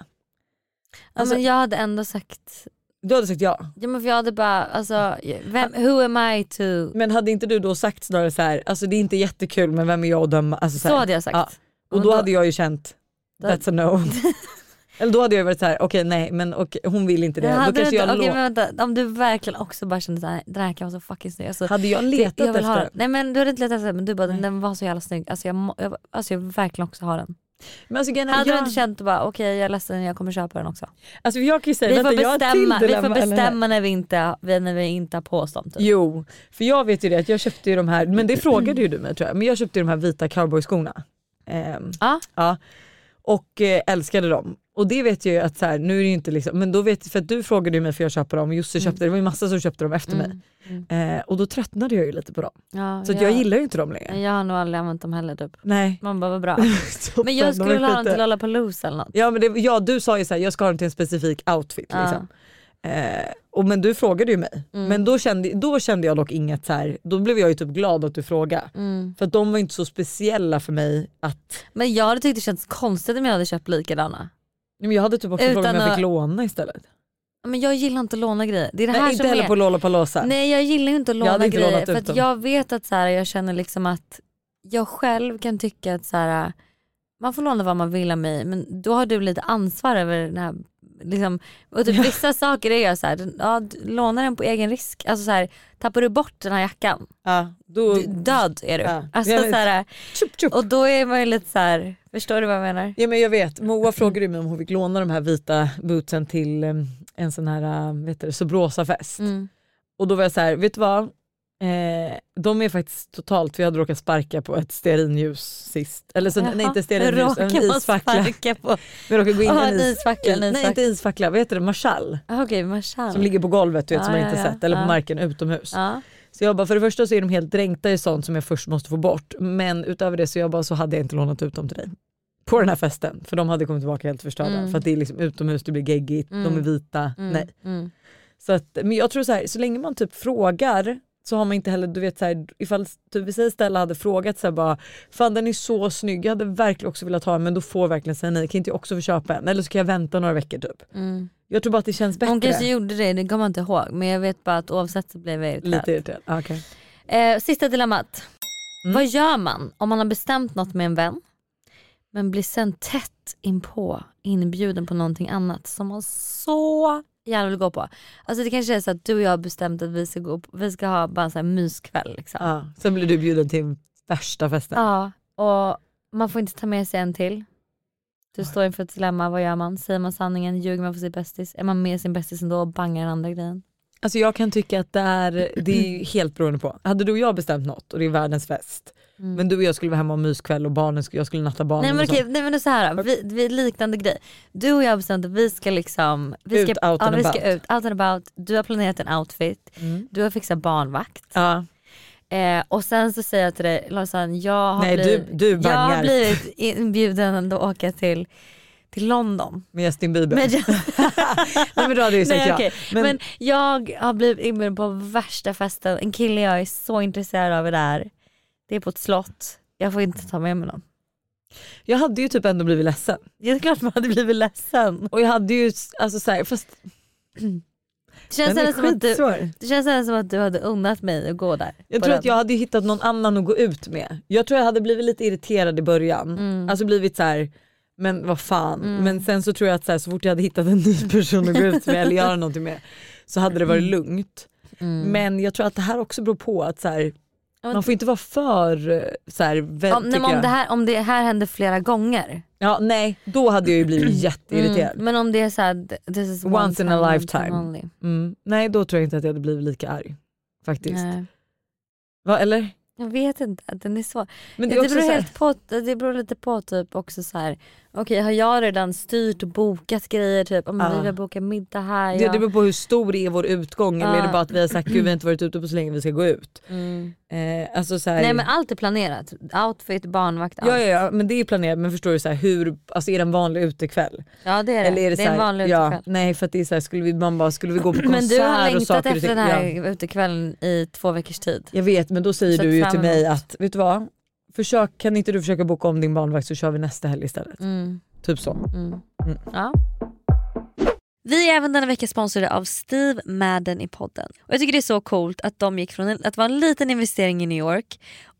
Ja, Alltså- men jag hade ändå sagt, Du hade sagt ja. ja, men för jag hade bara, alltså, vem, who am I to... Men hade inte du då sagt snarare så här, alltså det är inte jättekul men vem är jag att döma? Alltså, så Så hade jag sagt. Ja. Och Men då hade jag ju känt Då- that's a no. Eller då hade jag varit så här, okej nej men okej, hon vill inte det. Men Då kanske du, jag lå- men vänta, om du verkligen också bara kände såhär, den här kan vara så fucking snygg. Alltså, Hade jag letat jag efter den. Nej men du hade inte letat efter den men du bara den var så jävla snygg. Alltså jag, jag, alltså jag vill verkligen också ha den. Men alltså, är, Hade jag, du inte känt bara okej jag är ledsen jag kommer köpa den också. alltså jag kan ju säga, Vi får vänta, jag till bestämma, vi får bestämma när vi inte, när vi inte har på oss dem. Typ. Jo, för jag vet ju det att jag köpte ju de här, men det frågade ju du mig tror jag, men jag köpte ju de här vita cowboyskorna. Ehm, Ja. ja. Och eh, älskade dem. Och det vet jag ju att så här, nu är det ju inte liksom, men då vet för att du frågade ju mig för jag köper dem och Jussi köpte, det var ju massa som köpte dem efter Mm. mig. Eh, och då tröttnade jag ju lite på dem. Ja, Så att jag gillar ju inte dem längre. Jag har nog aldrig använt dem heller typ. Nej. Man bara vad bra. Men jag skulle vilja ha skit- till Lollapalooza eller något. Ja, men det, ja du sa ju såhär, jag ska ha den till en specifik outfit. Ja. Liksom. Eh, och, men du frågade ju mig. Mm. Men då kände, då kände jag dock inget så här. då blev jag ju typ glad att du frågade. Mm. För att de var inte så speciella för mig att, Men jag hade tyckt det känts konstigt om jag hade köpt likadana. Men jag hade typ också frågat om jag att- fick låna istället. Men jag gillar inte att låna grejer. Det är det Nej här inte som heller är... på Lollapalooza. Nej jag gillar inte att låna inte grejer för att jag vet att så här, jag känner liksom att jag själv kan tycka att så här, man får låna vad man vill av mig men då har du lite ansvar över den här Liksom, och typ vissa saker är jag så här, ja, låna den på egen risk. Alltså så här, tappar du bort den här jackan, Ja, då, du, död är du. Ja. Alltså, Jag så vet. här, tjup, tjup. och då är man ju lite så här, förstår du vad jag menar? Ja men jag vet, Moa frågade mig om hon fick låna de här vita bootsen till eh, en sån här eh, vet du, Sobrosa-fest. Mm. Och då var jag så här, vet du vad? Eh, de är faktiskt totalt, vi hade råkat sparka på ett stearinljus sist. Eller så, nej inte stearinljus, en isfackla. sparka på? Vi råkade gå in i Ah, en is, isfackla, en Nej inte isfackla, vad heter det? Marschall. Ah, Okej, Marshall. Som ligger på golvet du vet, som Ja, man inte ja, sett. Eller på Ja. marken utomhus. Ja. Så jag bara, för det första så är de helt dränkta i sånt som jag först måste få bort. Men utöver det så, jag bara, så hade jag inte lånat ut dem till dig. På den här festen. För de hade kommit tillbaka helt förstörda. Mm. För att det är liksom utomhus, det blir geggigt, de är Mm. vita. Mm. Nej. Mm. Så, att, men jag tror så här, så länge man typ frågar så har man inte heller, du vet så här, ifall typ, vi säger Stella hade frågat så här bara, fan den är så snygg, jag hade verkligen också velat ha den men då får jag verkligen säga nej, kan inte jag också få köpa en? Eller så kan jag vänta några veckor typ. Mm. Jag tror bara att det känns bättre. Hon kanske gjorde det, det kommer jag inte ihåg. Men jag vet bara att oavsett så blev jag irriterad. Lite irriterad. Okej. Eh, sista dilemmat. Mm. Vad gör man om man har bestämt något med en vän men blir sen tätt inpå inbjuden på någonting annat som man så gärna vill gå på. Alltså det kanske är så att du och jag har bestämt att vi ska, gå på, vi ska ha bara en sån här myskväll. Liksom. Ja, sen blir du bjuden till värsta festen. Ja, och man får inte ta med sig en till. Du står inför ett dilemma, vad gör man? Säger man sanningen? Ljuger man för sin bästis? Är man med sin bästis ändå och bangar den andra grejen? Alltså jag kan tycka att det är, det är helt beroende på. Hade du och jag bestämt något och det är världens fest Mm. men du och jag skulle vara hemma och myskväll och barnen, skulle- jag skulle natta barnen Nej men okej, nej, men det är så här, vi, vi liknande grej. Du och jag har bestämt att vi ska liksom, vi ska, Ut, out ja, and vi ska ut, out and about. Du har planerat en outfit, Mm. du har fixat barnvakt. Ja. Eh, och sen så säger jag till dig Lojsan, jag har Nej, du- blivit, du jag har blivit inbjuden att åka till, till London. Med Justin Bieber. Men, Nej men då hade jag ju sagt Nej, ja. okej. Men- Men, jag har blivit inbjuden på värsta festen, en kille jag är så intresserad av är där. Det är på ett slott, jag får inte ta med mig någon. Jag hade ju typ ändå blivit ledsen. Det är klart man hade blivit ledsen. Och jag hade ju, alltså så här, fast Det känns, den är som att du, det känns som att du hade unnat mig att gå där. Jag tror den. att jag hade hittat någon annan att gå ut med. Jag tror jag hade blivit lite irriterad i början. Mm. Alltså blivit så här. men vad fan. Mm. Men sen så tror jag att så, här, så fort jag hade hittat en ny person att gå ut med eller göra någonting med så hade det varit lugnt. Mm. Men jag tror att det här också beror på att så här, man får inte vara för eh, så här, vä- om, nej, men om, det här, om det här händer flera gånger. Ja nej, då hade jag ju blivit jätteirriterad. Mm. Men om det är såhär, this is Once in a time, lifetime. Mm. Nej då tror jag inte att jag hade blivit lika arg. Faktiskt. Nej. Va, eller? Jag vet inte, den är svår. Men det, det är också beror helt på, det beror lite på typ också så här. Okej har jag redan styrt och bokat grejer typ, om Ja. vi vill boka middag här. Det, ja. det beror på hur stor är vår utgång eller är det Ja. bara att vi har sagt gud vi har inte varit ute på så länge vi ska gå ut. mm. Eh, alltså så här, Nej men allt är planerat. Outfit, barnvakt, allt. ja, ja, ja men det är planerat men förstår du så här, hur, alltså är det en vanlig utekväll? Ja, det är det. Eller är det, det är här, en vanlig ja, utekväll. Nej för att det är så här, skulle vi, man bara, skulle vi gå på konsert Men du har längtat efter den här ja. utekvällen i två veckors tid. Jag vet men då säger Så du ju till mig att vet du vad? Försök, kan inte du försöka boka om din barnvakt så kör vi nästa helg istället. Mm. Typ så. Mm. Mm. Ja. Vi är även denna vecka sponsrade av Steve Madden i podden. Och Jag tycker det är så coolt att de gick från en- att vara en liten investering i New York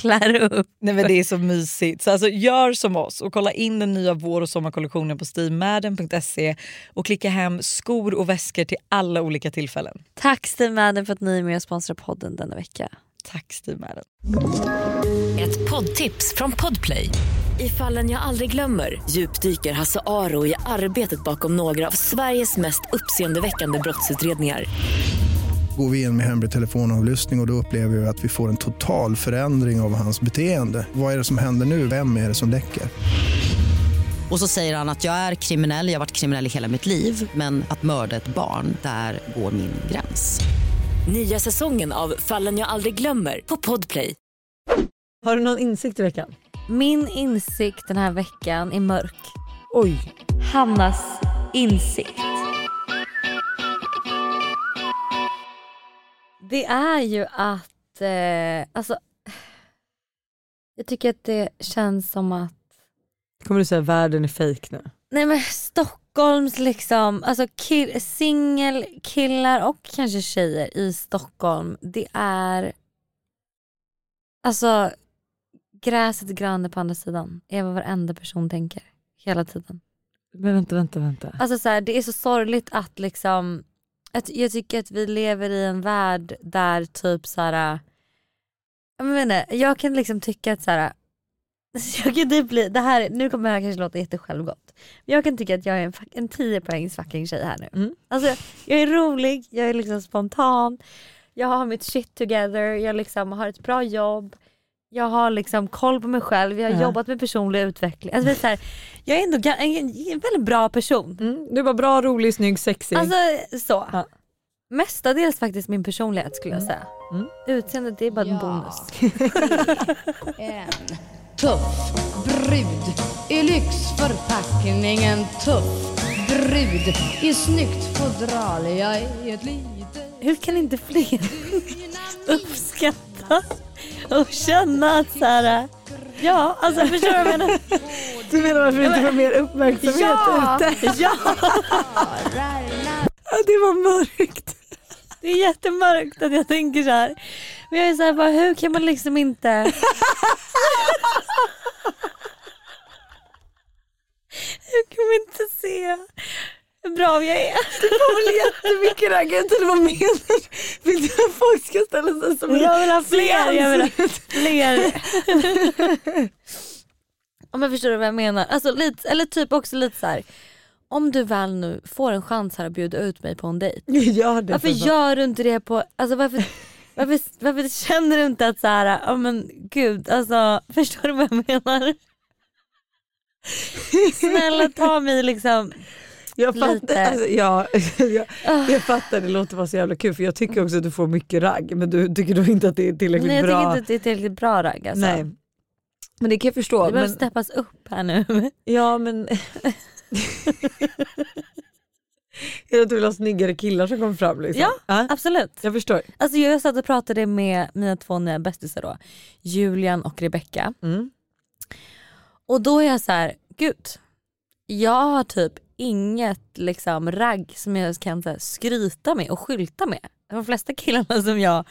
klär upp. Nej men det är så mysigt. Så alltså, gör som oss och kolla in den nya vår och sommarkollektionen på stevemadden.se och klicka hem skor och väskor till alla olika tillfällen. Tack Steve Madden för att ni är med och sponsrar podden denna vecka. Tack Steve Madden. Ett poddtips från Podplay. I fallen jag aldrig glömmer djupdyker Hasse Aro i arbetet bakom några av Sveriges mest uppseendeväckande brottsutredningar. Går vi in med hemlig telefonavlyssning och, och då upplever vi att vi får en total förändring av hans beteende. Vad är det som händer nu? Vem är det som läcker? Och så säger han att jag är kriminell, jag har varit kriminell i hela mitt liv men att mörda ett barn, där går min gräns. Nya säsongen av Fallen jag aldrig glömmer på Podplay. Har du någon insikt i veckan? Min insikt den här veckan är mörk. Oj. Hannas insikt. Det är ju att, eh, alltså jag tycker att det känns som att Kommer du säga världen är fake nu? Nej men Stockholms liksom, alltså kill, singelkillar och kanske tjejer i Stockholm, det är alltså gräset grönare på andra sidan är vad varenda person tänker hela tiden. Men vänta, vänta, vänta. Alltså så här, det är så sorgligt att liksom, att jag tycker att vi lever i en värld där typ så här, jag, inte, jag kan liksom tycka att så här, jag kan typ bli, det här, nu kommer det här kanske låta jättesjälvgott. Men jag kan tycka att jag är en, en 10 poängs fucking tjej här nu. Mm. Alltså, jag är rolig, jag är liksom spontan, jag har mitt shit together, jag liksom har ett bra jobb, jag har liksom koll på mig själv, jag har Ja. jobbat med personlig utveckling. Alltså, så här, jag är ändå en, en väldigt bra person. Mm, du var bra, rolig, snygg, sexig. Alltså så. Ja. Mestadels faktiskt min personlighet skulle jag säga. Mm. Utseendet det är bara en bonus. En tuff brud i lyxförpackningen tuff brud i snyggt fodral. Jag är ett litet Hur kan inte fler uppskatta och känna att så här, ja alltså förstår du vad jag menar? du menar varför du inte får mer uppmärksamhet Ja, ute? ja, Ja, det var mörkt. det är jättemörkt att jag tänker så här. Men jag är så här, bara, hur kan man liksom inte Hur kan man inte se hur bra jag är? Du får väl jättemycket ragget eller vad menar du? Vill du att folk ska ställa sig som Jag vill ha fler, jag vill ha fler. Om jag förstår vad jag menar. Alltså, lite, eller typ också lite så här. Om du väl nu får en chans här att bjuda ut mig på en dejt. Gör det Varför gör du inte det på, alltså varför, varför, varför känner du inte att så här, ja men gud alltså förstår du vad jag menar? Snälla ta mig liksom Jag fattar, alltså, ja, jag, jag fattar, det låter bara så jävla kul för jag tycker också att du får mycket ragg men du tycker då inte att det är tillräckligt Nej, jag bra. tycker inte att det är tillräckligt bra ragg alltså. Nej. Men det kan jag förstå. Det behöver Men, steppas upp här nu. ja men... jag du vill ha snyggare killar som kommer fram liksom. Ja, absolut. Jag förstår. Alltså jag satt och pratade med mina två nya bästisar då, Julian och Rebecca. Mm. Och då är jag så här, gud, jag har typ inget liksom ragg som jag kan här, skryta med och skylta med. De flesta killarna som jag,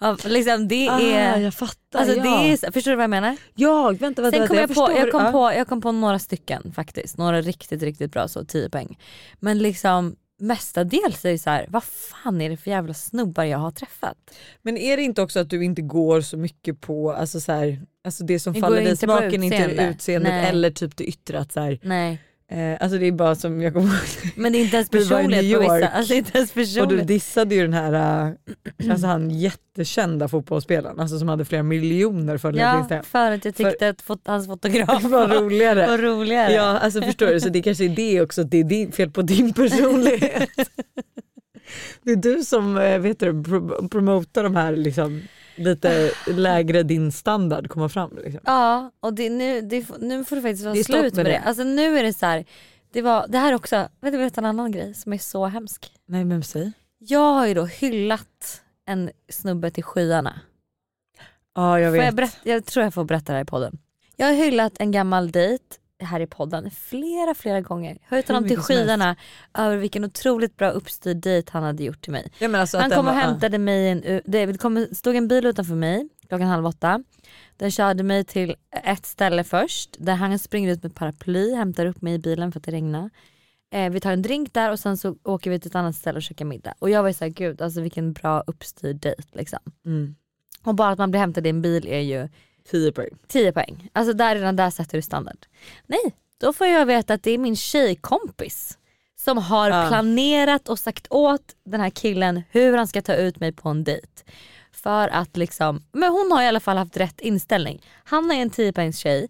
ja, liksom det är, Ah, jag fattar. alltså, ja. det är förstår du vad jag menar? Ja, vänta, vänta. Sen kom jag, på, förstår. jag, kom Ja. på, jag kom på några stycken faktiskt, några riktigt riktigt bra så 10 poäng. Men liksom mestadels är det så här, vad fan är det för jävla snubbar jag har träffat? Men är det inte också att du inte går så mycket på alltså så här, alltså det som Jag faller dig i inte på smaken, inte utseende. utseendet Nej. eller typ det yttre. Att så här, Nej. Eh, alltså det är bara som jag kommer ihåg Men det är inte ens New på vissa. Alltså inte ens Och du dissade ju den här, äh, alltså han jättekända fotbollsspelaren alltså som hade flera miljoner följare på Ja, för att jag tyckte att fot- hans fotograf var roligare. var roligare. Ja alltså förstår du, så det kanske är det också, det är din, fel på din personlighet. det är du som eh, vet du, pro- promotar de här liksom, lite lägre din standard komma fram. Liksom. Ja, och det, nu, det, nu får det faktiskt vara Det slut med det. det. Alltså nu är det så här, det, var, det här också, vet du berätta en annan grej som är så hemsk. Nej men säg. Jag har ju då hyllat en snubbe till skyarna. Ja jag Får vet. jag, berätta, jag tror jag får berätta det här i podden. Jag har hyllat en gammal dejt här i podden flera flera gånger. Höjt honom till skyarna över vilken otroligt bra uppstyrd dejt han hade gjort till mig. Alltså Han kom och var- hämtade mig, en, det kom, stod en bil utanför mig klockan halv åtta. Den körde mig till ett ställe först där han springer ut med paraply, hämtar upp mig i bilen för att det regnar. Eh, vi tar en drink där och sen så åker vi till ett annat ställe och käkar middag. Och jag var ju såhär, gud alltså vilken bra uppstyrd dejt liksom. Mm. Och bara att man blir hämtad i en bil är ju 10 poäng. 10 poäng. Alltså där redan där sätter du standard. Nej, då får jag veta att det är min tjejkompis som har Ja. planerat och sagt åt den här killen hur han ska ta ut mig på en dejt. För att liksom, men hon har i alla fall haft rätt inställning. Han är en 10 poängs tjej.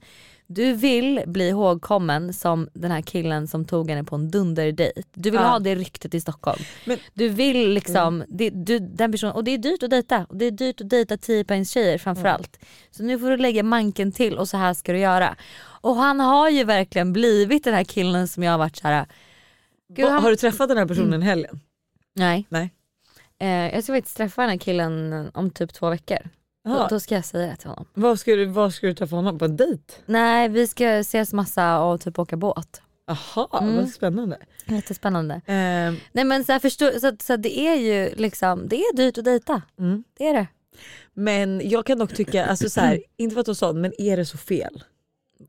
Du vill bli ihågkommen som den här killen som tog henne på en dunderdejt. Du vill Ja. ha det ryktet i Stockholm. Men- du vill liksom, det, du, den personen, och det är dyrt att dejta. Och det är dyrt att dejta 10 poängs tjejer framförallt. Så nu får du lägga manken till och så här ska du göra. Och han har ju verkligen blivit den här killen som jag har varit så här. Gud, Va, han- Har du träffat den här personen i helgen? Nej. Nej. Eh, jag ska faktiskt träffa den här killen om typ två veckor. Då, då ska jag säga det till honom. Vad ska, du, vad ska du träffa honom på? En dejt? Nej vi ska ses massa och typ åka båt. Jaha, Mm. vad spännande. Jättespännande. Ehm, Nej men så, här, förstå, så, så det är ju liksom, det är dyrt att dejta. mm. Det är det. Men jag kan dock tycka, alltså så här, inte för att du sa det, men är det så fel?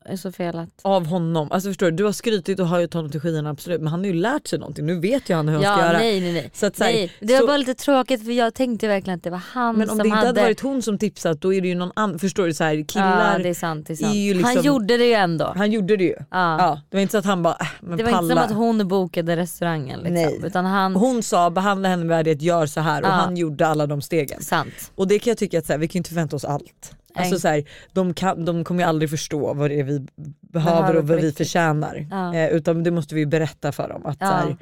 Är så fel att... Av honom? Alltså förstår du, du har skrytit och höjt honom till skyarna absolut men han har ju lärt sig någonting, nu vet ju han hur han ska Ja göra. nej nej nej. Så att, nej. Det var så- bara lite tråkigt för jag tänkte verkligen att det var han men om som det inte hade... hade varit hon som tipsat då är det ju någon annan, förstår du? Så här, killar, Ja det är sant. Det är sant. är ju liksom- Han gjorde det ju ändå. han gjorde det ju. Ja. Ja, det var inte så att han bara, äh, men det var palla. inte som att hon bokade restaurangen liksom. Nej. Utan han... Hon sa behandla henne med värdighet, gör så här och Ja. han gjorde alla de stegen. Sant. Och det kan jag tycka att så här, vi kan ju inte förvänta oss allt. Alltså, så här, de, kan, de kommer ju aldrig förstå vad det är vi behöver och vad vi förtjänar. Ja. Eh, utan det måste vi ju berätta för dem. Att, Ja. så här,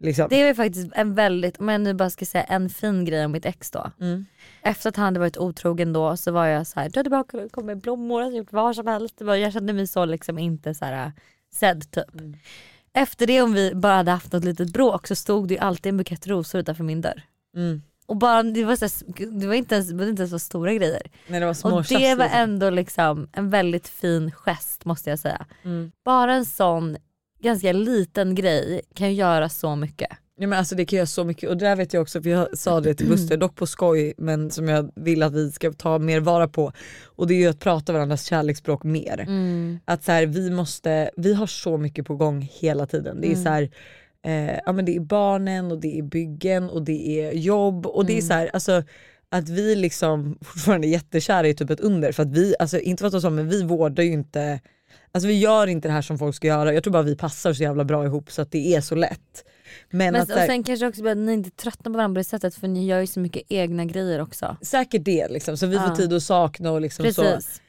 liksom, Det är faktiskt en väldigt, om jag nu bara ska säga en fin grej om mitt ex då. Mm. Efter att han hade varit otrogen då så var jag så här, du hade bara kunnat komma med blommor, jag gjort vad som helst. Jag kände mig så liksom inte så här sedd typ. Mm. Efter det om vi bara hade haft något litet bråk så stod det ju alltid en bukett rosor utanför min dörr. Mm. Och bara, det, var så här, det, var inte ens, det var inte ens så stora grejer. Nej, det var små Och det tjafs, var liksom. ändå liksom en väldigt fin gest måste jag säga. Mm. Bara en sån ganska liten grej kan göra så mycket. Ja, men alltså det kan göra så mycket och det där vet jag också för jag sa det till Buster, dock på skoj men som jag vill att vi ska ta mer vara på. Och det är ju att prata varandras kärleksspråk mer. Mm. Att så här, vi måste, vi har så mycket på gång hela tiden. Det är Mm. så här, eh, ja men det är barnen och det är byggen och det är jobb och det är Mm. så här, alltså att vi liksom fortfarande är jättekära är typ ett under för att vi, alltså inte för att så men vi vårdar ju inte, alltså vi gör inte det här som folk ska göra. Jag tror bara vi passar så jävla bra ihop så att det är så lätt. Men, Men, att, så och sen kanske också att ni inte tröttnar på varandra på det sättet för ni gör ju så mycket egna grejer också. säkert det liksom, så vi Ja. får tid att sakna och liksom så. Precis.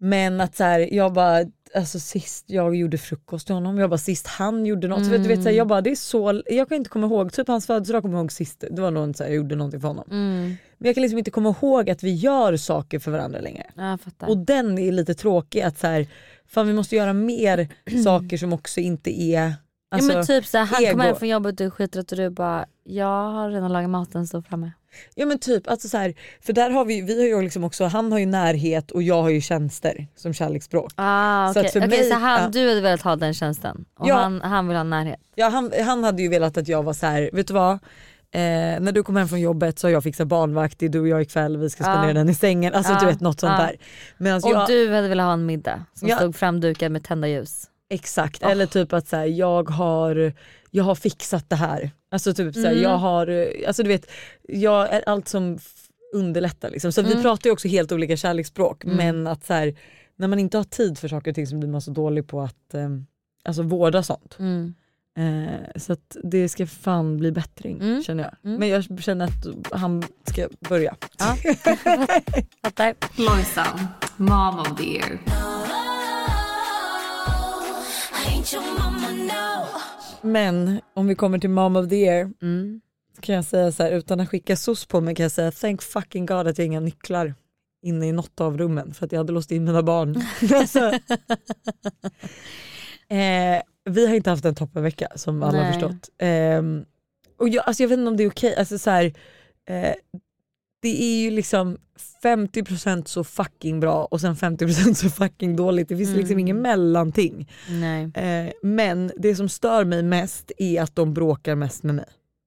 Men att så här, jag bara, alltså, sist jag gjorde frukost till honom, jag bara sist han gjorde något. Så vet, du vet, så här, Mm. jag bara det är så, jag kan inte komma ihåg, typ hans födelsedag kommer jag ihåg sist, det var någon så här, jag gjorde någonting för honom. Mm. Men jag kan liksom inte komma ihåg att vi gör saker för varandra längre. Och den är lite tråkig att så här, fan vi måste göra mer saker som också inte är alltså, ja, men typ så här, han ego. kommer hem från jobbet och du är skittrött och du bara jag har redan lagat maten står framme. Ja men typ, alltså så här, för där har vi, vi har ju liksom också, han har ju närhet och jag har ju tjänster som kärleksspråk. Ah, Så okej att för Okej, mig- så han, ja. du hade velat ha den tjänsten och Ja. han, han vill ha närhet. Ja, han, han hade ju velat att jag var så här, vet du vad? Eh, när du kommer hem från jobbet så har jag fixat barnvakt, det är du och jag ikväll, vi ska spendera den i sängen. Alltså Ja, du vet något sånt ja. där. Medan Och jag, du hade velat ha en middag som Ja. stod framdukad med tända ljus. Exakt, eller typ att så här, jag, har, jag har fixat det här. Alltså typ så här, Mm. jag har, eh, alltså du vet, jag är allt som underlättar liksom. Så vi Mm. pratar ju också helt olika kärleksspråk Mm. men att så här, när man inte har tid för saker och ting så blir man så dålig på att eh, alltså vårda sånt. Mm. Eh, så att det ska fan bli bättring Mm. känner jag. Mm. Men jag känner att han ska börja. Ja. Fattar. Lojsan, mom of the year. Men om vi kommer till mom of the year Mm. kan jag säga så här utan att skicka sos på mig kan jag säga thank fucking god att jag har inga nycklar inne i något av rummen för att jag hade låst in mina barn. alltså, eh, vi har inte haft en toppenvecka som alla har förstått. Eh, och jag, alltså jag vet inte om det är okej, alltså så här, eh, det är ju liksom 50% så fucking bra och sen 50% så fucking dåligt. Det finns liksom Mm. ingen mellanting. Nej. Eh, men det som stör mig mest är att de bråkar mest med mig.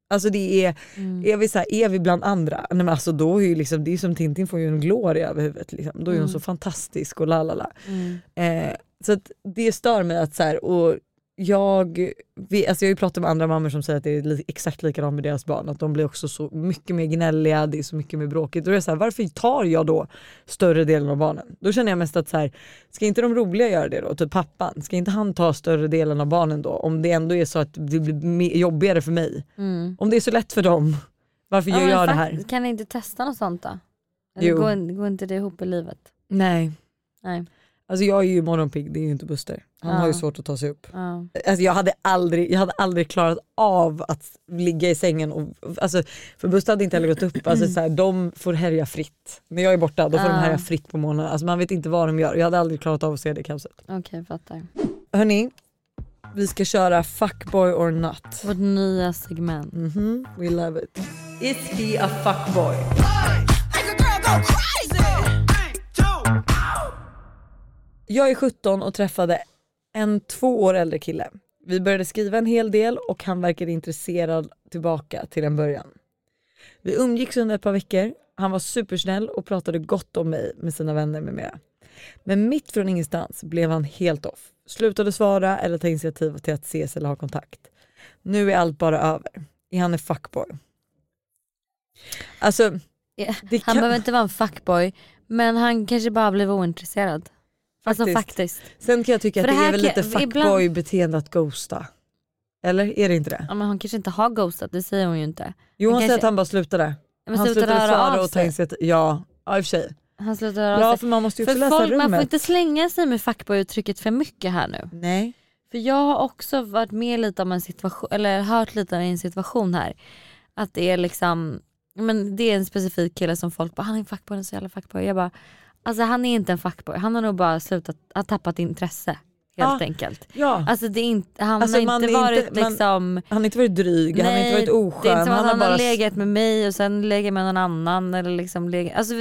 Alltså det är, Mm. är, vi så här, är vi bland andra, nej men alltså då är ju liksom, det är som Tintin får ju en gloria över huvudet. Liksom. Då är hon Mm. så fantastisk och lalala. Mm. Eh, så det stör mig att så här, och jag, vi, alltså jag har ju pratat med andra mammor som säger att det är exakt likadant med deras barn. Att de blir också så mycket mer gnälliga, det är så mycket mer bråkigt. Då är jag så här, varför tar jag då större delen av barnen? Då känner jag mest att så här, ska inte de roliga göra det då? Typ pappan, ska inte han ta större delen av barnen då? Om det ändå är så att det blir jobbigare för mig. Mm. Om det är så lätt för dem, varför Ja, gör jag det här? Kan ni inte testa något sånt då? Eller Jo. går, går inte det ihop i livet? Nej. Nej. Alltså jag är ju morgonpigg, det är ju inte Buster. Han Ja. har ju svårt att ta sig upp. Ja. Alltså jag, hade aldrig, jag hade aldrig klarat av att ligga i sängen. Och, alltså, för Buster hade inte heller gått upp. Alltså, så här, de får härja fritt. När jag är borta då får de Ja. härja fritt på morgonen. Alltså, man vet inte vad de gör. Jag hade aldrig klarat av att se det kaoset. Okej, fattar. Hörni, vi ska köra fuckboy or not. Vårt nya segment. Mhm, we love it. Is he a fuckboy? Jag är 17 och träffade en två år äldre kille. Vi började skriva en hel del och han verkade intresserad tillbaka till en början. Vi umgicks under ett par veckor. Han var supersnäll och pratade gott om mig med sina vänner med mera. Men mitt från ingenstans blev han helt off. Slutade svara eller ta initiativ till att ses eller ha kontakt. Nu är allt bara över. Är han en fuckboy? Alltså, Ja, det Han kan- behöver inte vara en fuckboy men han kanske bara blev ointresserad. Alltså Faktiskt. faktiskt. Sen kan jag tycka För att det det, är väl lite fuckboy-beteende att ghosta. Eller är det inte det? Ja, men hon kanske inte har ghostat, det säger hon ju inte. Jo hon säger kanske- att han bara slutade. Men han slutade svara av och ta sig. initiativ. Ja, ja i och för sig. Han slutar höra Ja för man måste ju också För läsa folk, rummet. man får inte slänga sig med fuckboy-uttrycket för mycket här nu. Nej. För jag har också varit med lite om en situation, eller hört lite om en situation här. Att det är liksom, men det är en specifik kille som folk bara, han är en fuckboy, han är så jävla fuckboy. Jag bara, alltså han är inte en fuckboy, han har nog bara slutat, har tappat intresse. Helt Ja. enkelt. Ja. Alltså det är inte, han Alltså, har inte varit inte- man- liksom Han har inte varit dryg, han har inte varit oskön. det är inte som att han han, har bara... legat med mig och sen legat med någon annan. Eller liksom legat, alltså,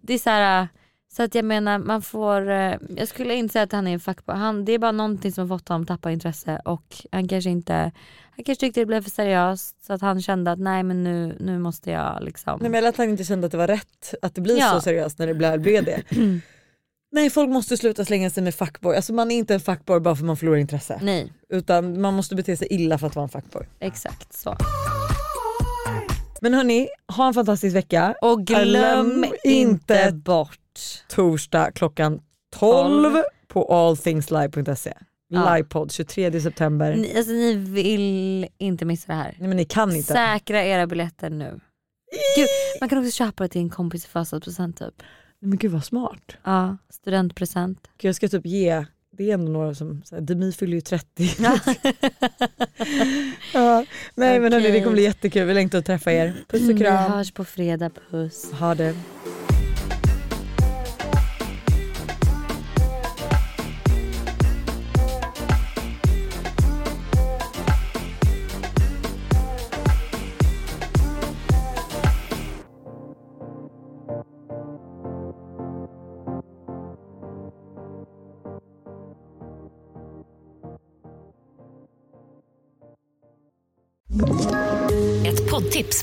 det är så här, så att jag menar man får, eh, jag skulle inte säga att han är en fuckboy. Han, det är bara någonting som har fått honom att tappa intresse och han kanske inte, han kanske tyckte det blev för seriöst så att han kände att nej men nu, nu måste jag liksom. Nej, men eller att han inte kände att det var rätt att det blir Ja. så seriöst när det blev, blev det. Nej folk måste sluta slänga sig med fuckboy. Alltså man är inte en fuckboy bara för att man förlorar intresse. Nej. Utan man måste bete sig illa för att vara en fuckboy. Exakt så. Men hörni, ha en fantastisk vecka. Och glöm inte bort torsdag klockan 12 12. på allthingslive.se. Ja. Livepodd 23 september. ni, alltså, ni vill inte missa det här. Nej men ni kan inte. Säkra era biljetter nu. Gud, man kan också köpa det till en kompis i födelsedagspresent typ. Men gud vad smart. Ja, studentpresent. Gud, Jag ska typ ge det är ändå några som, så här, Demi fyller ju 30. ja, nej men hörni, det kommer bli jättekul, vi längtar att träffa er. Puss och Vi kram. hörs på fredag, puss. Ha det.